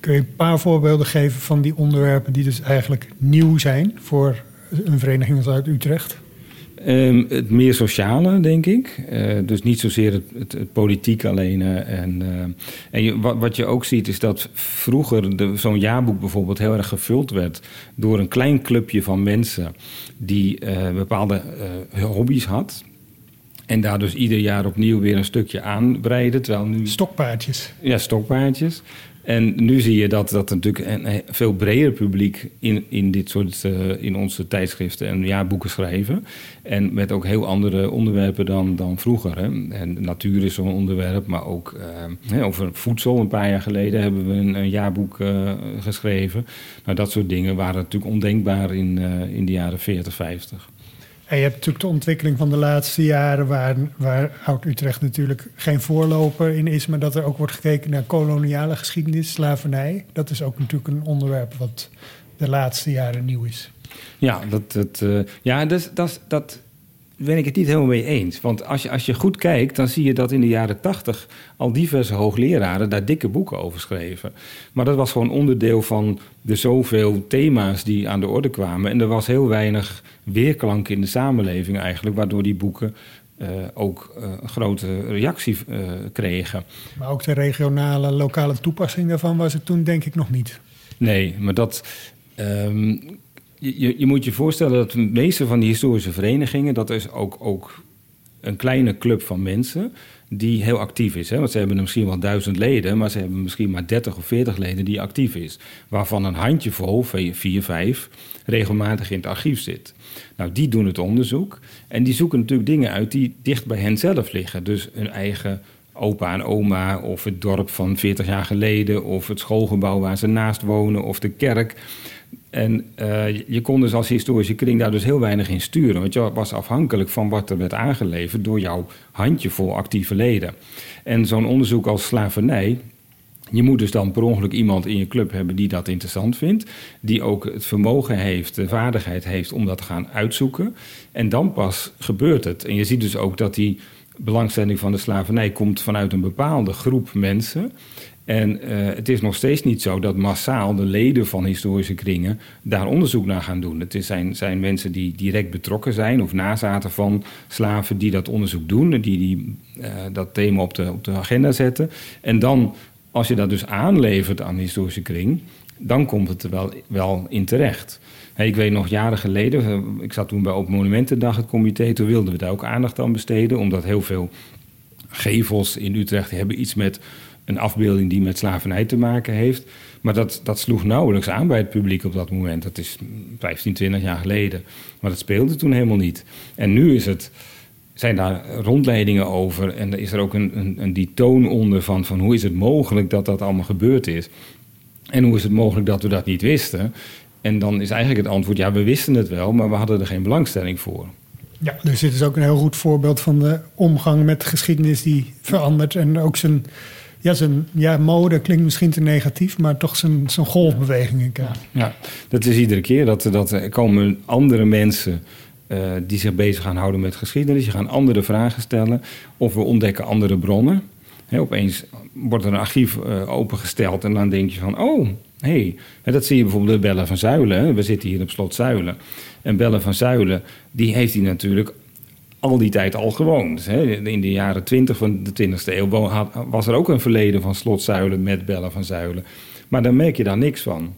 Kun je een paar voorbeelden geven van die onderwerpen die dus eigenlijk nieuw zijn voor een vereniging als uit Utrecht? Um, het meer sociale, denk ik. Uh, dus niet zozeer het, het, het politiek alleen. Uh, en uh, en je, wat, wat, je ook ziet is dat vroeger zo'n jaarboek bijvoorbeeld heel erg gevuld werd door een klein clubje van mensen die bepaalde hobby's had. En daar dus ieder jaar opnieuw weer een stukje aanbreiden. Terwijl nu... Stokpaardjes. Ja, stokpaardjes. En nu zie je dat, dat natuurlijk een veel breder publiek in, in dit soort, uh, in onze tijdschriften en jaarboeken schrijven. En met ook heel andere onderwerpen dan, dan vroeger. Hè. En natuur is zo'n onderwerp, maar ook uh, over voedsel. Een paar jaar geleden hebben we een, jaarboek uh, geschreven. Nou, dat soort dingen waren natuurlijk ondenkbaar in, in de jaren 40, 50. En je hebt natuurlijk de ontwikkeling van de laatste jaren, waar, waar Oud-Utrecht natuurlijk geen voorloper in is, maar dat er ook wordt gekeken naar koloniale geschiedenis, slavernij. Dat is ook natuurlijk een onderwerp wat de laatste jaren nieuw is. Ja, dat, dat, uh, ja dat, dat, dat ben ik het niet helemaal mee eens. Want als je, als je goed kijkt, dan zie je dat in de jaren tachtig al diverse hoogleraren daar dikke boeken over schreven. Maar dat was gewoon onderdeel van de zoveel thema's die aan de orde kwamen. En er was heel weinig weerklank in de samenleving eigenlijk, waardoor die boeken uh, ook uh, een grote reactie uh, kregen. Maar ook de regionale, lokale toepassing daarvan was het toen denk ik nog niet. Nee, maar dat. Um, je, je, moet je voorstellen dat de meeste van die historische verenigingen, dat is ook, ook een kleine club van mensen die heel actief is. Hè? Want ze hebben misschien wel duizend leden, maar ze hebben misschien maar 30 of 40 leden die actief is. Waarvan een handjevol, vier, vijf, regelmatig in het archief zit. Nou, die doen het onderzoek en die zoeken natuurlijk dingen uit die dicht bij hen zelf liggen. Dus hun eigen opa en oma, of het dorp van 40 jaar geleden, of het schoolgebouw waar ze naast wonen, of de kerk. En uh, je kon dus als historische kring daar dus heel weinig in sturen. Want je was afhankelijk van wat er werd aangeleverd door jouw handjevol actieve leden. En zo'n onderzoek als slavernij. Je moet dus dan per ongeluk iemand in je club hebben die dat interessant vindt. Die ook het vermogen heeft, de vaardigheid heeft om dat te gaan uitzoeken. En dan pas gebeurt het. En je ziet dus ook dat die belangstelling van de slavernij komt vanuit een bepaalde groep mensen. En uh, het is nog steeds niet zo dat massaal de leden van historische kringen daar onderzoek naar gaan doen. Het zijn, zijn mensen die direct betrokken zijn of nazaten van slaven die dat onderzoek doen, die, die uh, dat thema op de, op de agenda zetten. En dan, als je dat dus aanlevert aan de historische kring, dan komt het er wel, wel in terecht. Hey, ik weet nog jaren geleden, uh, ik zat toen bij Open Monumentendag het comité, toen wilden we daar ook aandacht aan besteden, omdat heel veel gevels in Utrecht hebben iets met een afbeelding die met slavernij te maken heeft. Maar dat, dat sloeg nauwelijks aan bij het publiek op dat moment. Dat is 15, 20 jaar geleden. Maar dat speelde toen helemaal niet. En nu is het, zijn daar rondleidingen over. En er is er ook een, een, een die toon onder van, van hoe is het mogelijk dat dat allemaal gebeurd is. En hoe is het mogelijk dat we dat niet wisten? En dan is eigenlijk het antwoord: ja, we wisten het wel, maar we hadden er geen belangstelling voor. Ja, dus dit is ook een heel goed voorbeeld van de omgang met geschiedenis die verandert en ook zijn ja, zijn, ja, mode klinkt misschien te negatief, maar toch zijn, zijn golfbewegingen. Ja. ja, dat is iedere keer dat, dat er komen andere mensen uh, die zich bezig gaan houden met geschiedenis. Je gaan andere vragen stellen of we ontdekken andere bronnen. Opeens wordt er een archief uh, opengesteld en dan denk je van, oh, hé, hey. dat zie je bijvoorbeeld bij Bellen van Zuilen. We zitten hier op slot Zuilen. En Bellen van Zuilen, die heeft hij natuurlijk al die tijd al gewoond. In de jaren 20 van de 20e eeuw was er ook een verleden van slotzuilen met bellen van zuilen. Maar dan merk je daar niks van.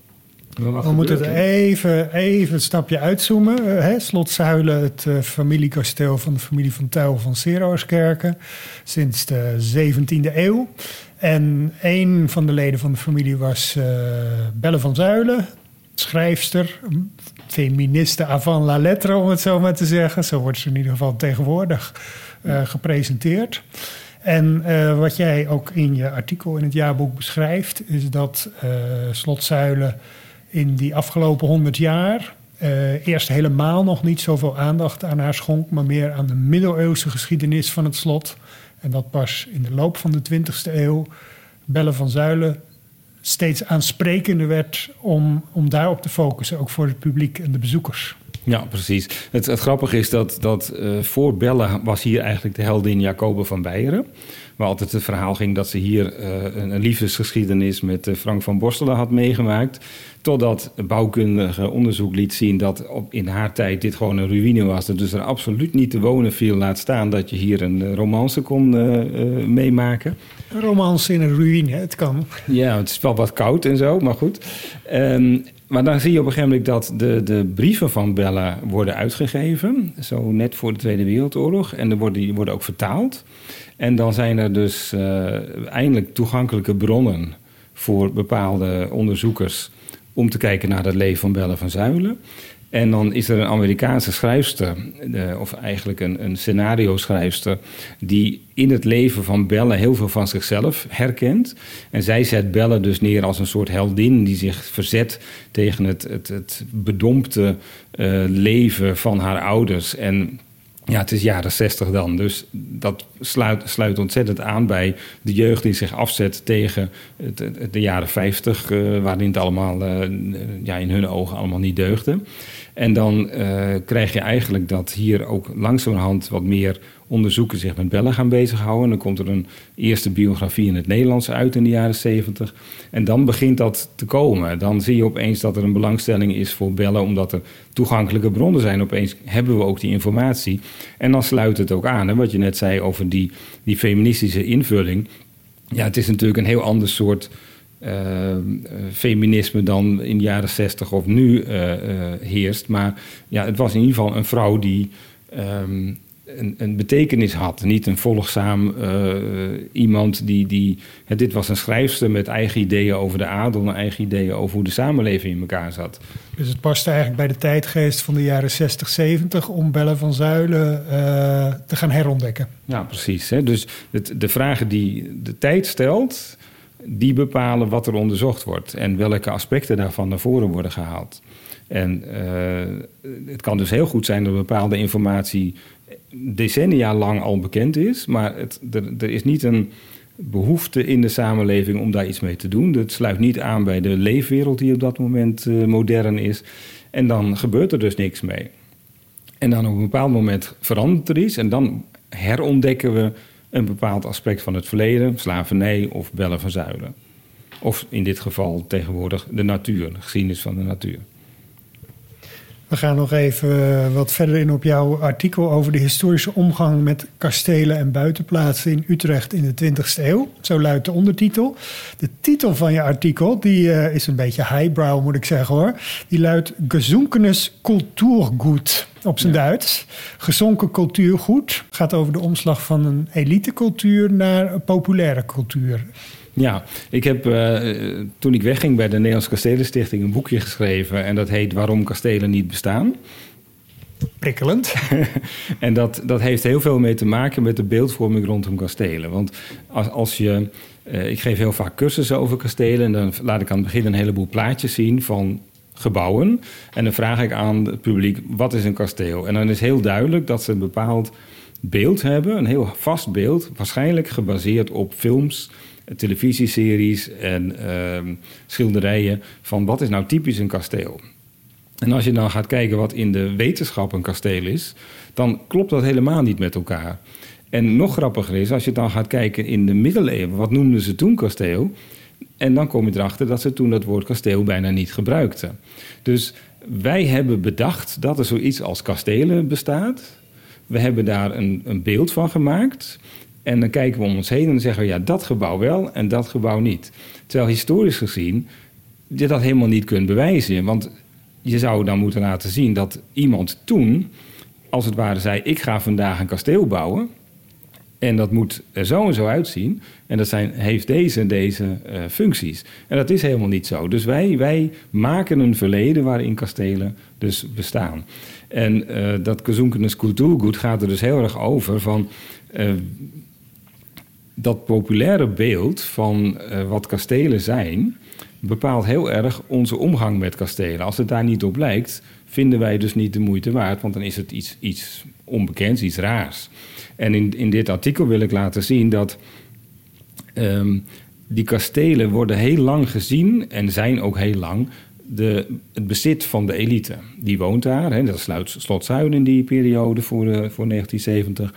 We moeten het even, even een stapje uitzoomen. Uh, Slotzuilen, het uh, familiekasteel van de familie van Tuil van Serooskerken. Sinds de 17e eeuw. En een van de leden van de familie was uh, Belle van Zuilen, schrijfster, feministe avant la lettre, om het zo maar te zeggen. Zo wordt ze in ieder geval tegenwoordig uh, gepresenteerd. En uh, wat jij ook in je artikel in het jaarboek beschrijft, is dat uh, Slotzuilen in die afgelopen honderd jaar eerst helemaal nog niet zoveel aandacht aan haar schonk, maar meer aan de middeleeuwse geschiedenis van het slot. En dat pas in de loop van de 20e eeuw Belle van Zuilen steeds aansprekender werd om, om daarop te focussen, ook voor het publiek en de bezoekers. Ja, precies. Het, het grappige is dat, dat uh, voor Belle was hier eigenlijk de heldin Jacobe van Beieren. Waar altijd het verhaal ging dat ze hier uh, een, een, liefdesgeschiedenis met uh, Frank van Borstelen had meegemaakt. Totdat bouwkundige onderzoek liet zien dat op, in haar tijd dit gewoon een ruïne was. Dat dus er absoluut niet te wonen viel. Laat staan dat je hier een romance kon meemaken. Een romance in een ruïne, het kan. Ja, het is wel wat koud en zo, maar goed. Um, maar dan zie je op een gegeven moment dat de, de brieven van Bella worden uitgegeven. Zo net voor de Tweede Wereldoorlog. En worden, die worden ook vertaald. En dan zijn er dus uh, eindelijk toegankelijke bronnen voor bepaalde onderzoekers om te kijken naar het leven van Bella van Zuilen. En dan is er een Amerikaanse schrijfster, of eigenlijk een, een scenario-schrijfster, die in het leven van Belle heel veel van zichzelf herkent. En zij zet Belle dus neer als een soort heldin die zich verzet tegen het, het, het bedompte uh, leven van haar ouders. En ja, het is jaren zestig dan. Dus dat sluit, sluit ontzettend aan bij de jeugd die zich afzet tegen de jaren 50, uh, waarin het allemaal uh, ja, in hun ogen allemaal niet deugde. En dan uh, krijg je eigenlijk dat hier ook langzamerhand wat meer onderzoeken zich met bellen gaan bezighouden. En dan komt er een eerste biografie in het Nederlands uit in de jaren 70. En dan begint dat te komen. Dan zie je opeens dat er een belangstelling is voor bellen, omdat er toegankelijke bronnen zijn. Opeens hebben we ook die informatie. En dan sluit het ook aan. Hè, wat je net zei over die, die feministische invulling. Ja, het is natuurlijk een heel ander soort uh, feminisme dan in de jaren zestig of nu uh, heerst. Maar ja, het was in ieder geval een vrouw die um, een, een, betekenis had. Niet een volgzaam iemand die. die dit was een schrijfster met eigen ideeën over de adel en eigen ideeën over hoe de samenleving in elkaar zat. Dus het past eigenlijk bij de tijdgeest van de jaren 60, 70 om Bellen van Zuilen te gaan herontdekken. Ja, precies. Hè? Dus het, de vragen die de tijd stelt die bepalen wat er onderzocht wordt en welke aspecten daarvan naar voren worden gehaald. En uh, het kan dus heel goed zijn dat bepaalde informatie decennia lang al bekend is, maar het, er, is niet een behoefte in de samenleving om daar iets mee te doen. Dat sluit niet aan bij de leefwereld die op dat moment uh, modern is. En dan gebeurt er dus niks mee. En dan op een bepaald moment verandert er iets en dan herontdekken we een bepaald aspect van het verleden, slavernij of bellen van zuilen. Of in dit geval tegenwoordig de natuur, de geschiedenis van de natuur. We gaan nog even eh, wat verder in op jouw artikel over de historische omgang met kastelen en buitenplaatsen in Utrecht in de 20e eeuw. Zo luidt de ondertitel. De titel van je artikel die, uh, is een beetje highbrow, moet ik zeggen hoor. Die luidt Gezonkenes Kulturgut op zijn Duits. Gezonken cultuurgoed gaat over de omslag van een elitecultuur naar een populaire cultuur. Ja, ik heb uh, toen ik wegging bij de Nederlandse Kastelenstichting een boekje geschreven. En dat heet Waarom kastelen niet bestaan. Prikkelend. en dat, dat heeft heel veel mee te maken met de beeldvorming rondom kastelen. Want als, als je. Uh, ik geef heel vaak cursussen over kastelen. En dan laat ik aan het begin een heleboel plaatjes zien van gebouwen. En dan vraag ik aan het publiek: wat is een kasteel? En dan is heel duidelijk dat ze een bepaald beeld hebben, een heel vast beeld, waarschijnlijk gebaseerd op films televisieseries en uh, schilderijen van wat is nou typisch een kasteel. En als je dan gaat kijken wat in de wetenschap een kasteel is, dan klopt dat helemaal niet met elkaar. En nog grappiger is, als je dan gaat kijken in de middeleeuwen, wat noemden ze toen kasteel? En dan kom je erachter dat ze toen dat woord kasteel bijna niet gebruikten. Dus wij hebben bedacht dat er zoiets als kastelen bestaat. We hebben daar een, een beeld van gemaakt. En dan kijken we om ons heen en dan zeggen we ja, dat gebouw wel en dat gebouw niet. Terwijl historisch gezien je dat helemaal niet kunt bewijzen. Want je zou dan moeten laten zien dat iemand toen, als het ware, zei: Ik ga vandaag een kasteel bouwen. En dat moet er zo en zo uitzien. En dat zijn, heeft deze en deze uh, functies. En dat is helemaal niet zo. Dus wij, wij maken een verleden waarin kastelen dus bestaan. En uh, dat gezonkenes cultuurgoed gaat er dus heel erg over van... Uh, dat populaire beeld van uh, wat kastelen zijn, bepaalt heel erg onze omgang met kastelen. Als het daar niet op lijkt, vinden wij dus niet de moeite waard, want dan is het iets, iets onbekends, iets raars. En in, in dit artikel wil ik laten zien dat um, die kastelen worden heel lang gezien en zijn ook heel lang de, het bezit van de elite. Die woont daar, hè, dat sluit Slot Zuiden in die periode voor, uh, voor 1970.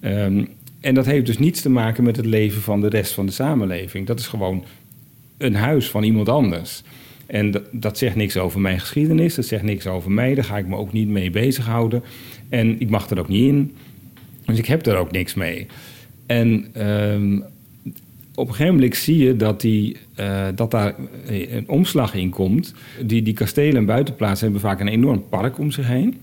Um, en dat heeft dus niets te maken met het leven van de rest van de samenleving. Dat is gewoon een huis van iemand anders. En dat, zegt niks over mijn geschiedenis, dat zegt niks over mij. Daar ga ik me ook niet mee bezighouden. En ik mag er ook niet in. Dus ik heb er ook niks mee. En um, op een gegeven moment zie je dat, die, uh, dat daar een omslag in komt. Die, die kastelen en buitenplaatsen hebben vaak een enorm park om zich heen.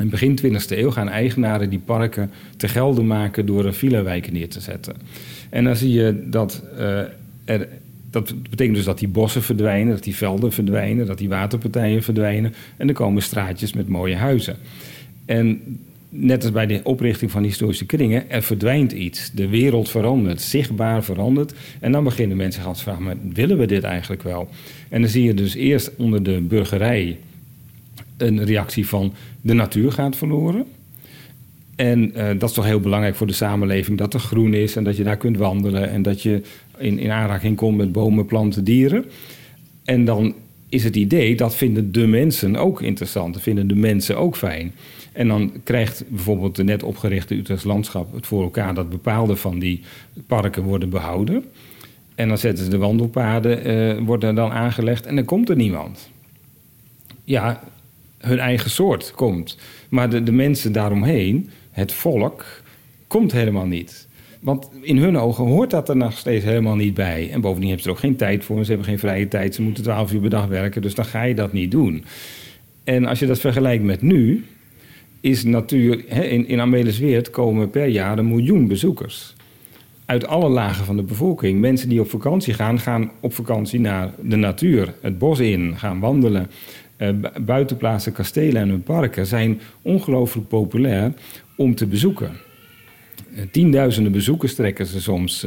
In begin 20e eeuw gaan eigenaren die parken te gelden maken door een villa-wijken neer te zetten. En dan zie je dat uh, er. Dat betekent dus dat die bossen verdwijnen, dat die velden verdwijnen, dat die waterpartijen verdwijnen. En er komen straatjes met mooie huizen. En net als bij de oprichting van historische kringen, er verdwijnt iets. De wereld verandert, zichtbaar verandert. En dan beginnen mensen zich af te vragen, maar willen we dit eigenlijk wel? En dan zie je dus eerst onder de burgerij een reactie van de natuur gaat verloren. En uh, dat is toch heel belangrijk voor de samenleving, dat er groen is en dat je daar kunt wandelen en dat je in, in aanraking komt met bomen, planten, dieren. En dan is het idee dat vinden de mensen ook interessant, dat vinden de mensen ook fijn. En dan krijgt bijvoorbeeld de net opgerichte Utrechts Landschap het voor elkaar dat bepaalde van die parken worden behouden. En dan zetten ze de wandelpaden, uh, worden dan aangelegd en dan komt er niemand. Ja, hun eigen soort komt. Maar de, de mensen daaromheen, het volk, komt helemaal niet. Want in hun ogen hoort dat er nog steeds helemaal niet bij. En bovendien hebben ze er ook geen tijd voor. Ze hebben geen vrije tijd. Ze moeten twaalf uur per dag werken. Dus dan ga je dat niet doen. En als je dat vergelijkt met nu, is natuur. in, in Amelisweert komen per jaar een miljoen bezoekers. Uit alle lagen van de bevolking. Mensen die op vakantie gaan, gaan op vakantie naar de natuur, het bos in, gaan wandelen. Uh, buitenplaatsen, kastelen en hun parken zijn ongelooflijk populair om te bezoeken. tienduizenden bezoekers trekken ze soms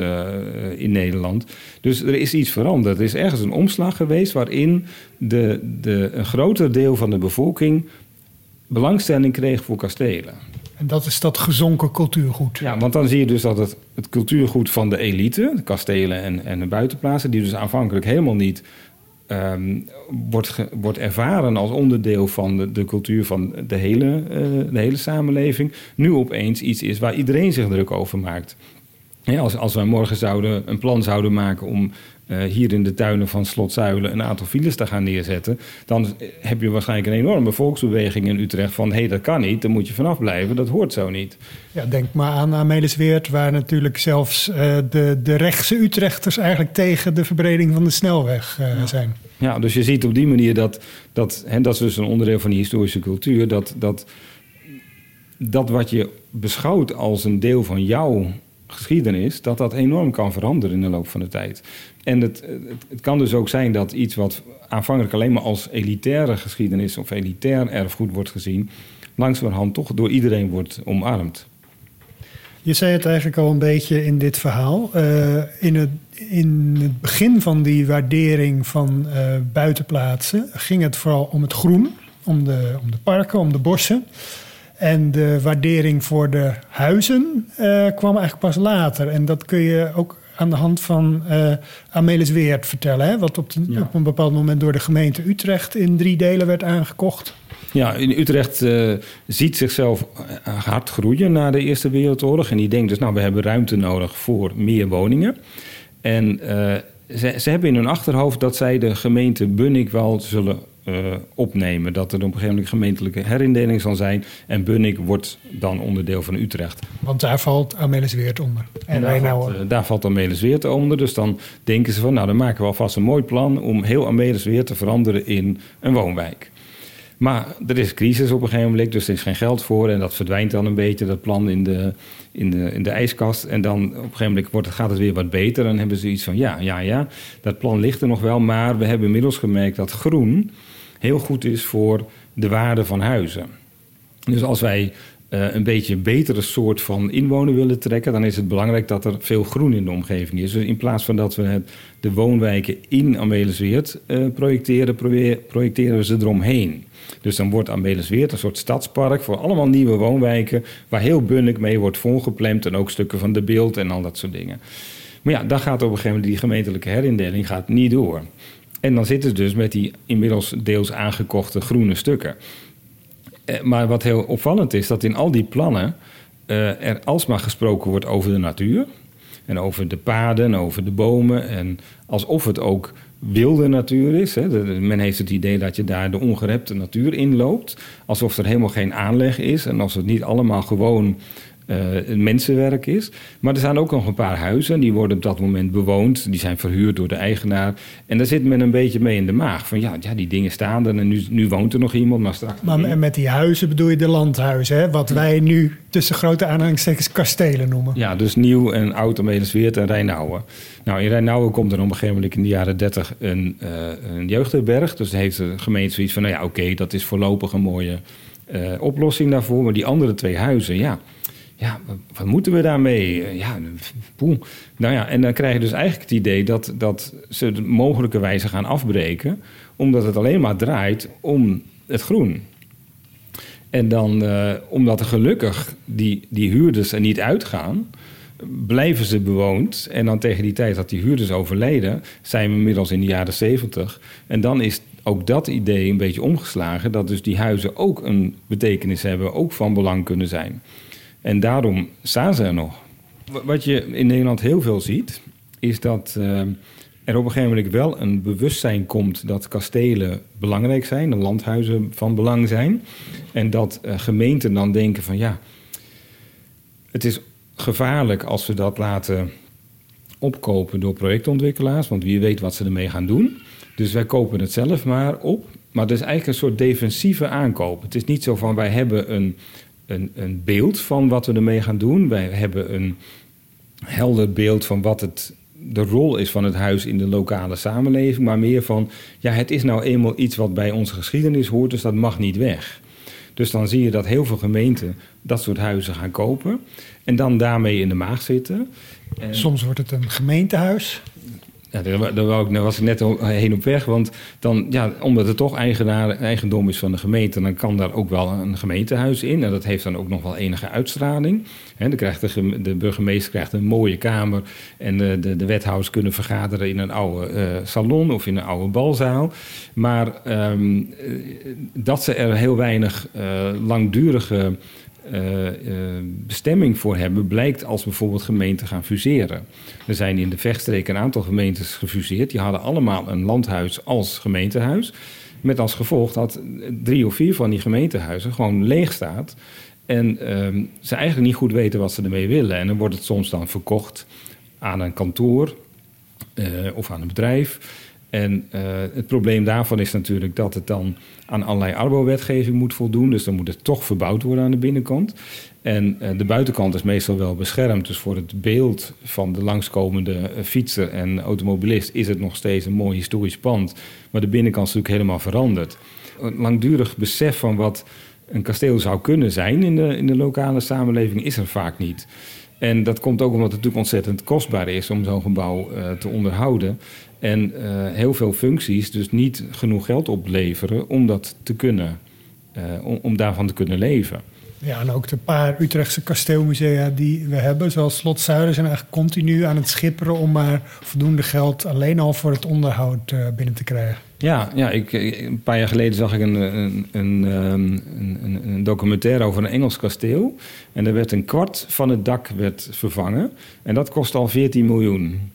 in Nederland. Dus er is iets veranderd. Er is ergens een omslag geweest waarin de, de, een groter deel van de bevolking belangstelling kreeg voor kastelen. En dat is dat gezonken cultuurgoed. Ja, want dan zie je dus dat het, het cultuurgoed van de elite, de kastelen en, en de buitenplaatsen, die dus aanvankelijk helemaal niet um, wordt, wordt ervaren als onderdeel van de, de cultuur van de hele, uh, de hele samenleving, nu opeens iets is waar iedereen zich druk over maakt. Als, als wij morgen zouden, een plan zouden maken om uh, hier in de tuinen van Slotzuilen een aantal files te gaan neerzetten, dan heb je waarschijnlijk een enorme volksbeweging in Utrecht van hé, hey, dat kan niet, daar moet je vanaf blijven, dat hoort zo niet. Ja, denk maar aan Amelisweert, waar natuurlijk zelfs uh, de, de rechtse Utrechters eigenlijk tegen de verbreding van de snelweg uh, ja. zijn. Ja, dus je ziet op die manier dat, dat hè, dat is dus een onderdeel van die historische cultuur, dat, dat, dat wat je beschouwt als een deel van jouw geschiedenis, dat dat enorm kan veranderen in de loop van de tijd. En het, het, kan dus ook zijn dat iets wat aanvankelijk alleen maar als elitaire geschiedenis of elitair erfgoed wordt gezien, langzamerhand toch door iedereen wordt omarmd. Je zei het eigenlijk al een beetje in dit verhaal. Uh, in, het, in het begin van die waardering van uh, buitenplaatsen ging het vooral om het groen, om de, om de parken, om de bossen. En de waardering voor de huizen uh, kwam eigenlijk pas later. En dat kun je ook aan de hand van uh, Amelis Weert vertellen. Hè? Wat op, de, ja. op, een bepaald moment door de gemeente Utrecht in drie delen werd aangekocht. Ja, in Utrecht uh, ziet zichzelf hard groeien na de Eerste Wereldoorlog. En die denkt dus, nou, we hebben ruimte nodig voor meer woningen. En uh, ze, ze, hebben in hun achterhoofd dat zij de gemeente Bunnik wel zullen uh, opnemen. Dat er op een gegeven moment gemeentelijke herindeling zal zijn. En Bunnik wordt dan onderdeel van Utrecht. Want daar valt Amelisweert onder. En, en daar, valt, uh, daar valt Amelisweert onder. Dus dan denken ze van, nou dan maken we alvast een mooi plan... om heel Amelisweert te veranderen in een woonwijk. Maar er is crisis op een gegeven moment, dus er is geen geld voor. En dat verdwijnt dan een beetje, dat plan in de, in de, in de ijskast. En dan op een gegeven moment wordt, gaat het weer wat beter. Dan hebben ze iets van, ja, ja, ja, dat plan ligt er nog wel. Maar we hebben inmiddels gemerkt dat groen heel goed is voor de waarde van huizen. Dus als wij uh, een beetje een betere soort van inwoner willen trekken, dan is het belangrijk dat er veel groen in de omgeving is. Dus in plaats van dat we het, de woonwijken in Amelisweert uh, projecteren, projecteren we ze eromheen. Dus dan wordt Amelisweert een soort stadspark voor allemaal nieuwe woonwijken, waar heel bunnik mee wordt volgeplemd en ook stukken van de beeld en al dat soort dingen. Maar ja, dan gaat op een gegeven moment die gemeentelijke herindeling gaat niet door. En dan zitten ze dus met die inmiddels deels aangekochte groene stukken. Maar wat heel opvallend is, dat in al die plannen uh, er alsmaar gesproken wordt over de natuur. En over de paden, en over de bomen. En alsof het ook wilde natuur is. Hè. Men heeft het idee dat je daar de ongerepte natuur inloopt. Alsof er helemaal geen aanleg is. En als het niet allemaal gewoon uh, mensenwerk is. Maar er staan ook nog een paar huizen. Die worden op dat moment bewoond. Die zijn verhuurd door de eigenaar. En daar zit men een beetje mee in de maag. Van ja, ja die dingen staan er en nu, nu woont er nog iemand. Maar, straks maar met die huizen bedoel je de landhuizen. Hè? Wat wij nu tussen grote aanhalingstekens kastelen noemen. Ja, dus nieuw en oud Amelisweert en Rijnauwen. Nou, in Rijnauwen komt er op een gegeven moment in de jaren 30 een, uh, een jeugdherberg. Dus heeft de gemeente zoiets van, nou ja, oké, okay, dat is voorlopig een mooie uh, oplossing daarvoor. Maar die andere twee huizen, ja ja, wat moeten we daarmee? Ja, poeh. Nou ja, en dan krijg je dus eigenlijk het idee dat, dat ze de mogelijke wijze gaan afbreken, omdat het alleen maar draait om het groen. En dan, uh, omdat er gelukkig die, die huurders er niet uitgaan, blijven ze bewoond. En dan tegen die tijd dat die huurders overleden, zijn we inmiddels in de jaren zeventig. En dan is ook dat idee een beetje omgeslagen, dat dus die huizen ook een betekenis hebben, ook van belang kunnen zijn. En daarom staan ze er nog. Wat je in Nederland heel veel ziet, is dat uh, er op een gegeven moment wel een bewustzijn komt dat kastelen belangrijk zijn, de landhuizen van belang zijn. En dat uh, gemeenten dan denken van ja, het is gevaarlijk als we dat laten opkopen door projectontwikkelaars, want wie weet wat ze ermee gaan doen. Dus wij kopen het zelf maar op. Maar het is eigenlijk een soort defensieve aankoop. Het is niet zo van wij hebben een een, een beeld van wat we ermee gaan doen. Wij hebben een helder beeld van wat het, de rol is van het huis in de lokale samenleving. Maar meer van, ja, het is nou eenmaal iets wat bij onze geschiedenis hoort, dus dat mag niet weg. Dus dan zie je dat heel veel gemeenten dat soort huizen gaan kopen. En dan daarmee in de maag zitten. En Soms wordt het een gemeentehuis. Ja, daar, daar, daar was ik net heen op weg. Want dan, ja, omdat het toch eigenaar, eigendom is van de gemeente, dan kan daar ook wel een gemeentehuis in. En dat heeft dan ook nog wel enige uitstraling. Hè, dan krijgt de, de burgemeester krijgt een mooie kamer. En de, de, de wethouders kunnen vergaderen in een oude eh, salon of in een oude balzaal. Maar ehm, eh, dat ze er heel weinig eh, langdurige bestemming voor hebben, blijkt als bijvoorbeeld gemeenten gaan fuseren. Er zijn in de vechtstreek een aantal gemeentes gefuseerd. Die hadden allemaal een landhuis als gemeentehuis. Met als gevolg dat drie of vier van die gemeentehuizen gewoon leeg staat. En ehm, ze eigenlijk niet goed weten wat ze ermee willen. En dan wordt het soms dan verkocht aan een kantoor eh, of aan een bedrijf. En eh, het probleem daarvan is natuurlijk dat het dan aan allerlei arbo-wetgeving moet voldoen. Dus dan moet het toch verbouwd worden aan de binnenkant. En eh, de buitenkant is meestal wel beschermd. Dus voor het beeld van de langskomende eh, fietser en automobilist is het nog steeds een mooi historisch pand. Maar de binnenkant is natuurlijk helemaal veranderd. Een langdurig besef van wat een kasteel zou kunnen zijn in de, in de lokale samenleving is er vaak niet. En dat komt ook omdat het natuurlijk ontzettend kostbaar is om zo'n gebouw te onderhouden. En eh, heel veel functies dus niet genoeg geld opleveren om dat te kunnen, eh, om, om daarvan te kunnen leven. Ja, en ook de paar Utrechtse kasteelmusea die we hebben, zoals Slot Zuiden, zijn eigenlijk continu aan het schipperen om maar voldoende geld alleen al voor het onderhoud eh, binnen te krijgen. Ja, ja ik, een paar jaar geleden zag ik een, een, een, ehm, een, een- een documentaire over een Engels kasteel. En er werd een kwart van het dak werd vervangen. En dat kost al 14 miljoen.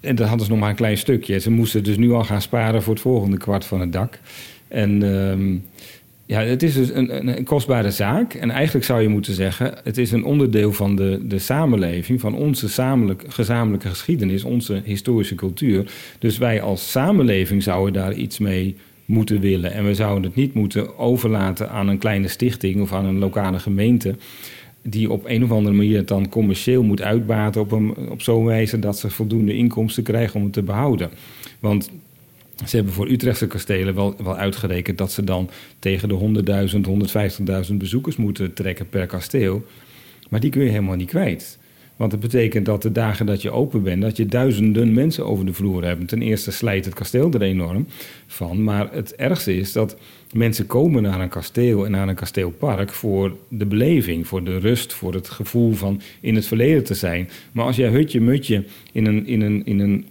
En dat hadden ze nog maar een klein stukje. Ze moesten dus nu al gaan sparen voor het volgende kwart van het dak. En ehm, ja, het is dus een, een, kostbare zaak. En eigenlijk zou je moeten zeggen... het is een onderdeel van de, de samenleving... van onze gezamenlijke geschiedenis, onze historische cultuur. Dus wij als samenleving zouden daar iets mee moeten willen. En we zouden het niet moeten overlaten aan een kleine stichting... of aan een lokale gemeente die op een of andere manier het dan commercieel moet uitbaten op, een, op zo'n wijze dat ze voldoende inkomsten krijgen om het te behouden. Want ze hebben voor Utrechtse kastelen wel, wel uitgerekend dat ze dan tegen de 100.000, 150.000 bezoekers moeten trekken per kasteel. Maar die kun je helemaal niet kwijt. Want dat betekent dat de dagen dat je open bent, dat je duizenden mensen over de vloer hebt. Ten eerste slijt het kasteel er enorm van. Maar het ergste is dat mensen komen naar een kasteel en naar een kasteelpark voor de beleving, voor de rust, voor het gevoel van in het verleden te zijn. Maar als jij hutje mutje in een, in een, in een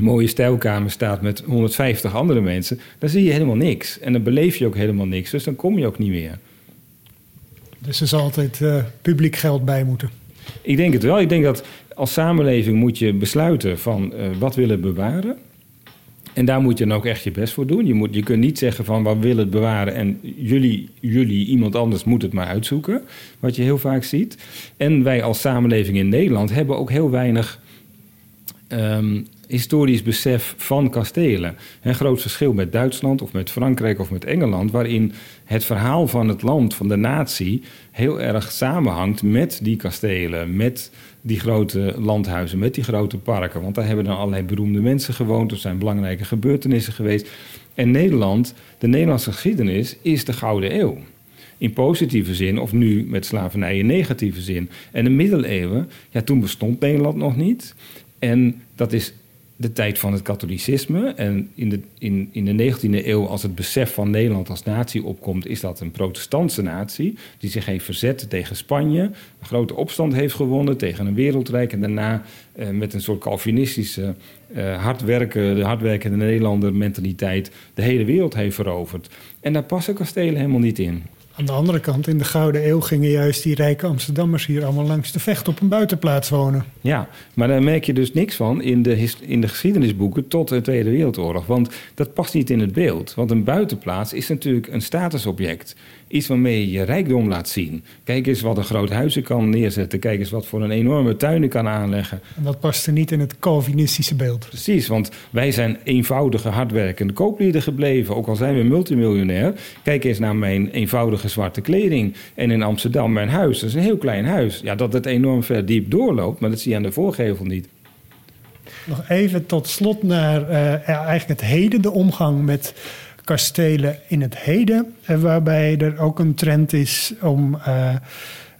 mooie stijlkamer staat met 150 andere mensen, dan zie je helemaal niks. En dan beleef je ook helemaal niks. Dus dan kom je ook niet meer. Dus er zal altijd eh, publiek geld bij moeten. Ik denk het wel. Ik denk dat als samenleving moet je besluiten van eh, wat willen bewaren. En daar moet je dan ook echt je best voor doen. Je, moet, je kunt niet zeggen van we willen het bewaren en jullie, jullie, iemand anders moet het maar uitzoeken. Wat je heel vaak ziet. En wij als samenleving in Nederland hebben ook heel weinig ehm, historisch besef van kastelen. Een groot verschil met Duitsland of met Frankrijk of met Engeland, waarin het verhaal van het land, van de natie, heel erg samenhangt met die kastelen, met die grote landhuizen, met die grote parken. Want daar hebben dan allerlei beroemde mensen gewoond, er zijn belangrijke gebeurtenissen geweest. En Nederland, de Nederlandse geschiedenis, is de Gouden Eeuw. In positieve zin, of nu met slavernij in negatieve zin. En de middeleeuwen, ja, toen bestond Nederland nog niet. En dat is de tijd van het katholicisme. En in de, in, in de 19e eeuw, als het besef van Nederland als natie opkomt, is dat een protestantse natie. Die zich heeft verzet tegen Spanje. Een grote opstand heeft gewonnen tegen een wereldrijk. En daarna eh, met een soort Calvinistische, eh, hardwerken, de hardwerkende Nederlander mentaliteit de hele wereld heeft veroverd. En daar passen kastelen helemaal niet in. Aan de andere kant, in de Gouden Eeuw gingen juist die rijke Amsterdammers hier allemaal langs de vecht op een buitenplaats wonen. Ja, maar daar merk je dus niks van in de, in de geschiedenisboeken tot de Tweede Wereldoorlog. Want dat past niet in het beeld. Want een buitenplaats is natuurlijk een statusobject. Iets waarmee je je rijkdom laat zien. Kijk eens wat een groot huis kan neerzetten. Kijk eens wat voor een enorme tuin ik kan aanleggen. En dat paste niet in het Calvinistische beeld. Precies, want wij zijn eenvoudige, hardwerkende kooplieden gebleven. Ook al zijn we multimiljonair. Kijk eens naar mijn eenvoudige zwarte kleding. En in Amsterdam mijn huis. Dat is een heel klein huis. Ja, dat het enorm ver diep doorloopt, maar dat zie je aan de voorgevel niet. Nog even tot slot naar eh, eigenlijk het heden, de omgang met kastelen in het heden. waarbij er ook een trend is om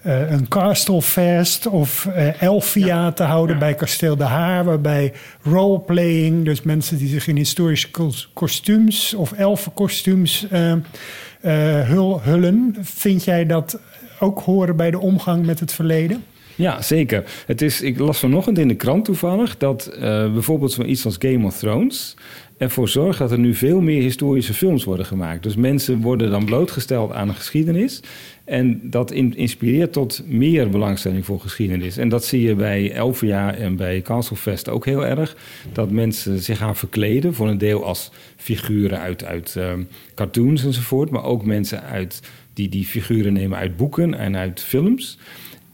een Castle Fest of Elfia te houden bij Kasteel de Haar. Waarbij roleplaying, dus mensen die zich in historische kostuums of elfenkostuums hullen. Vind jij dat ook horen bij de omgang met het verleden? Ja, zeker. Het is, ik las vanochtend in de krant toevallig dat uh, bijvoorbeeld zoiets als Game of Thrones ervoor zorgt dat er nu veel meer historische films worden gemaakt. Dus mensen worden dan blootgesteld aan geschiedenis. En dat inspireert tot meer belangstelling voor geschiedenis. En dat zie je bij Elvia en bij Castlefest ook heel erg. Dat mensen zich gaan verkleden, voor een deel als figuren uit, uit uh, cartoons enzovoort. Maar ook mensen uit, die die figuren nemen uit boeken en uit films.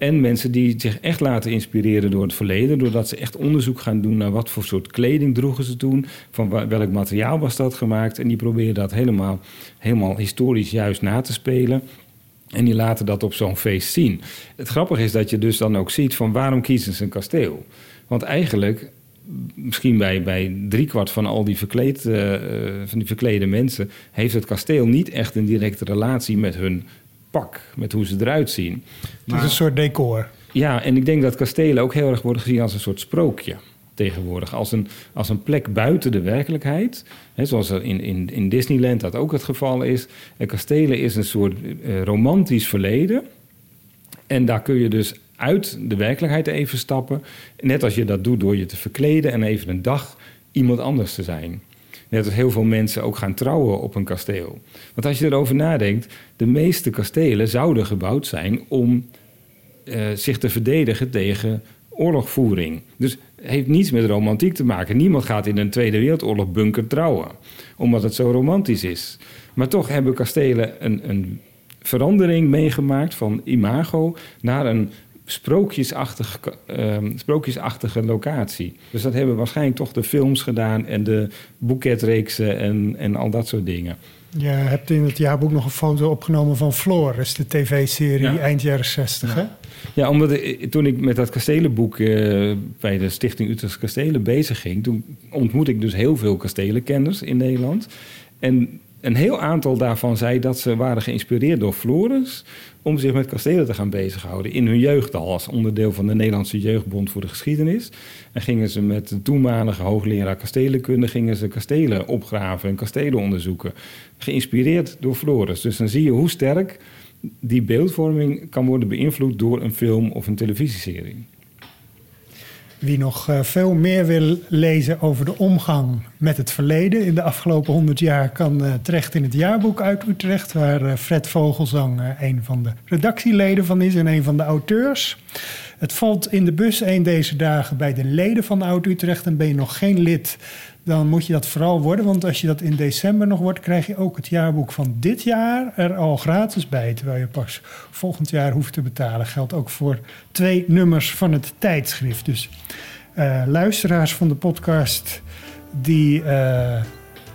En mensen die zich echt laten inspireren door het verleden, doordat ze echt onderzoek gaan doen naar wat voor soort kleding droegen ze toen, van welk materiaal was dat gemaakt. En die proberen dat helemaal, helemaal historisch juist na te spelen. En die laten dat op zo'n feest zien. Het grappige is dat je dus dan ook ziet van waarom kiezen ze een kasteel? Want eigenlijk, misschien bij, bij driekwart van al die, verkleed, uh, van die verklede mensen, heeft het kasteel niet echt een directe relatie met hun pak, met hoe ze eruit zien. Het is een soort decor. Ja, en ik denk dat kastelen ook heel erg worden gezien als een soort sprookje tegenwoordig. Als een, als een plek buiten de werkelijkheid. Hè, zoals er in, in, in Disneyland dat ook het geval is. En kastelen is een soort uh, romantisch verleden. En daar kun je dus uit de werkelijkheid even stappen. Net als je dat doet door je te verkleden en even een dag iemand anders te zijn. Net als heel veel mensen ook gaan trouwen op een kasteel. Want als je erover nadenkt, de meeste kastelen zouden gebouwd zijn om uh, zich te verdedigen tegen oorlogvoering. Dus heeft niets met romantiek te maken. Niemand gaat in een Tweede Wereldoorlog bunker trouwen, omdat het zo romantisch is. Maar toch hebben kastelen een, een verandering meegemaakt van imago naar een sprookjesachtige, uh, sprookjesachtige locatie. Dus dat hebben waarschijnlijk toch de films gedaan en de boeketreeksen en, en al dat soort dingen. Je hebt in het jaarboek nog een foto opgenomen van Floris, de tv-serie eind jaren 60. Ja. Ja, omdat toen ik met dat kastelenboek uh, bij de Stichting Utrecht Kastelen bezig ging, toen ontmoette ik dus heel veel kastelenkenners in Nederland. En een heel aantal daarvan zei dat ze waren geïnspireerd door Floris om zich met kastelen te gaan bezighouden in hun jeugd al als onderdeel van de Nederlandse Jeugdbond voor de Geschiedenis. En gingen ze met de toenmalige hoogleraar kastelenkunde gingen ze kastelen opgraven en kastelen onderzoeken. Geïnspireerd door Floris. Dus dan zie je hoe sterk die beeldvorming kan worden beïnvloed door een film of een televisieserie. Wie nog eh, veel meer wil lezen over de omgang met het verleden in de afgelopen 100 jaar, kan eh, terecht in het jaarboek uit Utrecht, waar eh, Fred Vogelzang een van de redactieleden van is en een van de auteurs. Het valt in de bus een deze dagen bij de leden van Oud Utrecht en ben je nog geen lid dan moet je dat vooral worden. Want als je dat in december nog wordt, krijg je ook het jaarboek van dit jaar er al gratis bij. Terwijl je pas volgend jaar hoeft te betalen. Geldt ook voor twee nummers van het tijdschrift. Dus uh, luisteraars van de podcast die uh,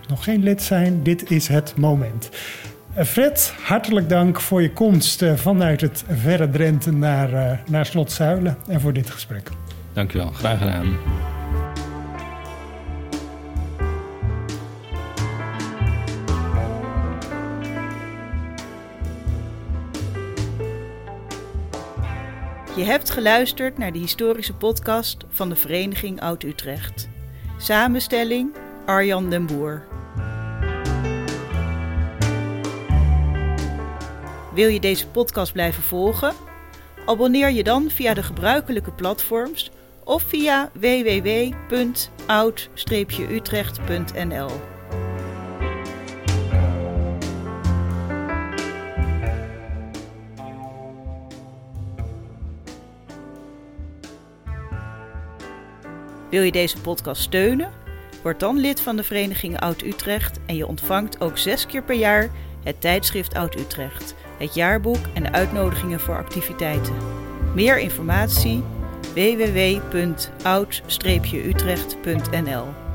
nog geen lid zijn, dit is het moment. Uh, Fred, hartelijk dank voor je komst vanuit het verre Drenthe naar, naar Slot Zuilen en voor dit gesprek. Dankjewel, graag gedaan. Je hebt geluisterd naar de historische podcast van de Vereniging Oud-Utrecht. Samenstelling Arjan den Boer. Wil je deze podcast blijven volgen? Abonneer je dan via de gebruikelijke platforms of via www.oud-utrecht.nl. Wil je deze podcast steunen? Word dan lid van de Vereniging Oud Utrecht en je ontvangt ook zes keer per jaar het tijdschrift Oud Utrecht, het jaarboek en de uitnodigingen voor activiteiten. Meer informatie www.oud-utrecht.nl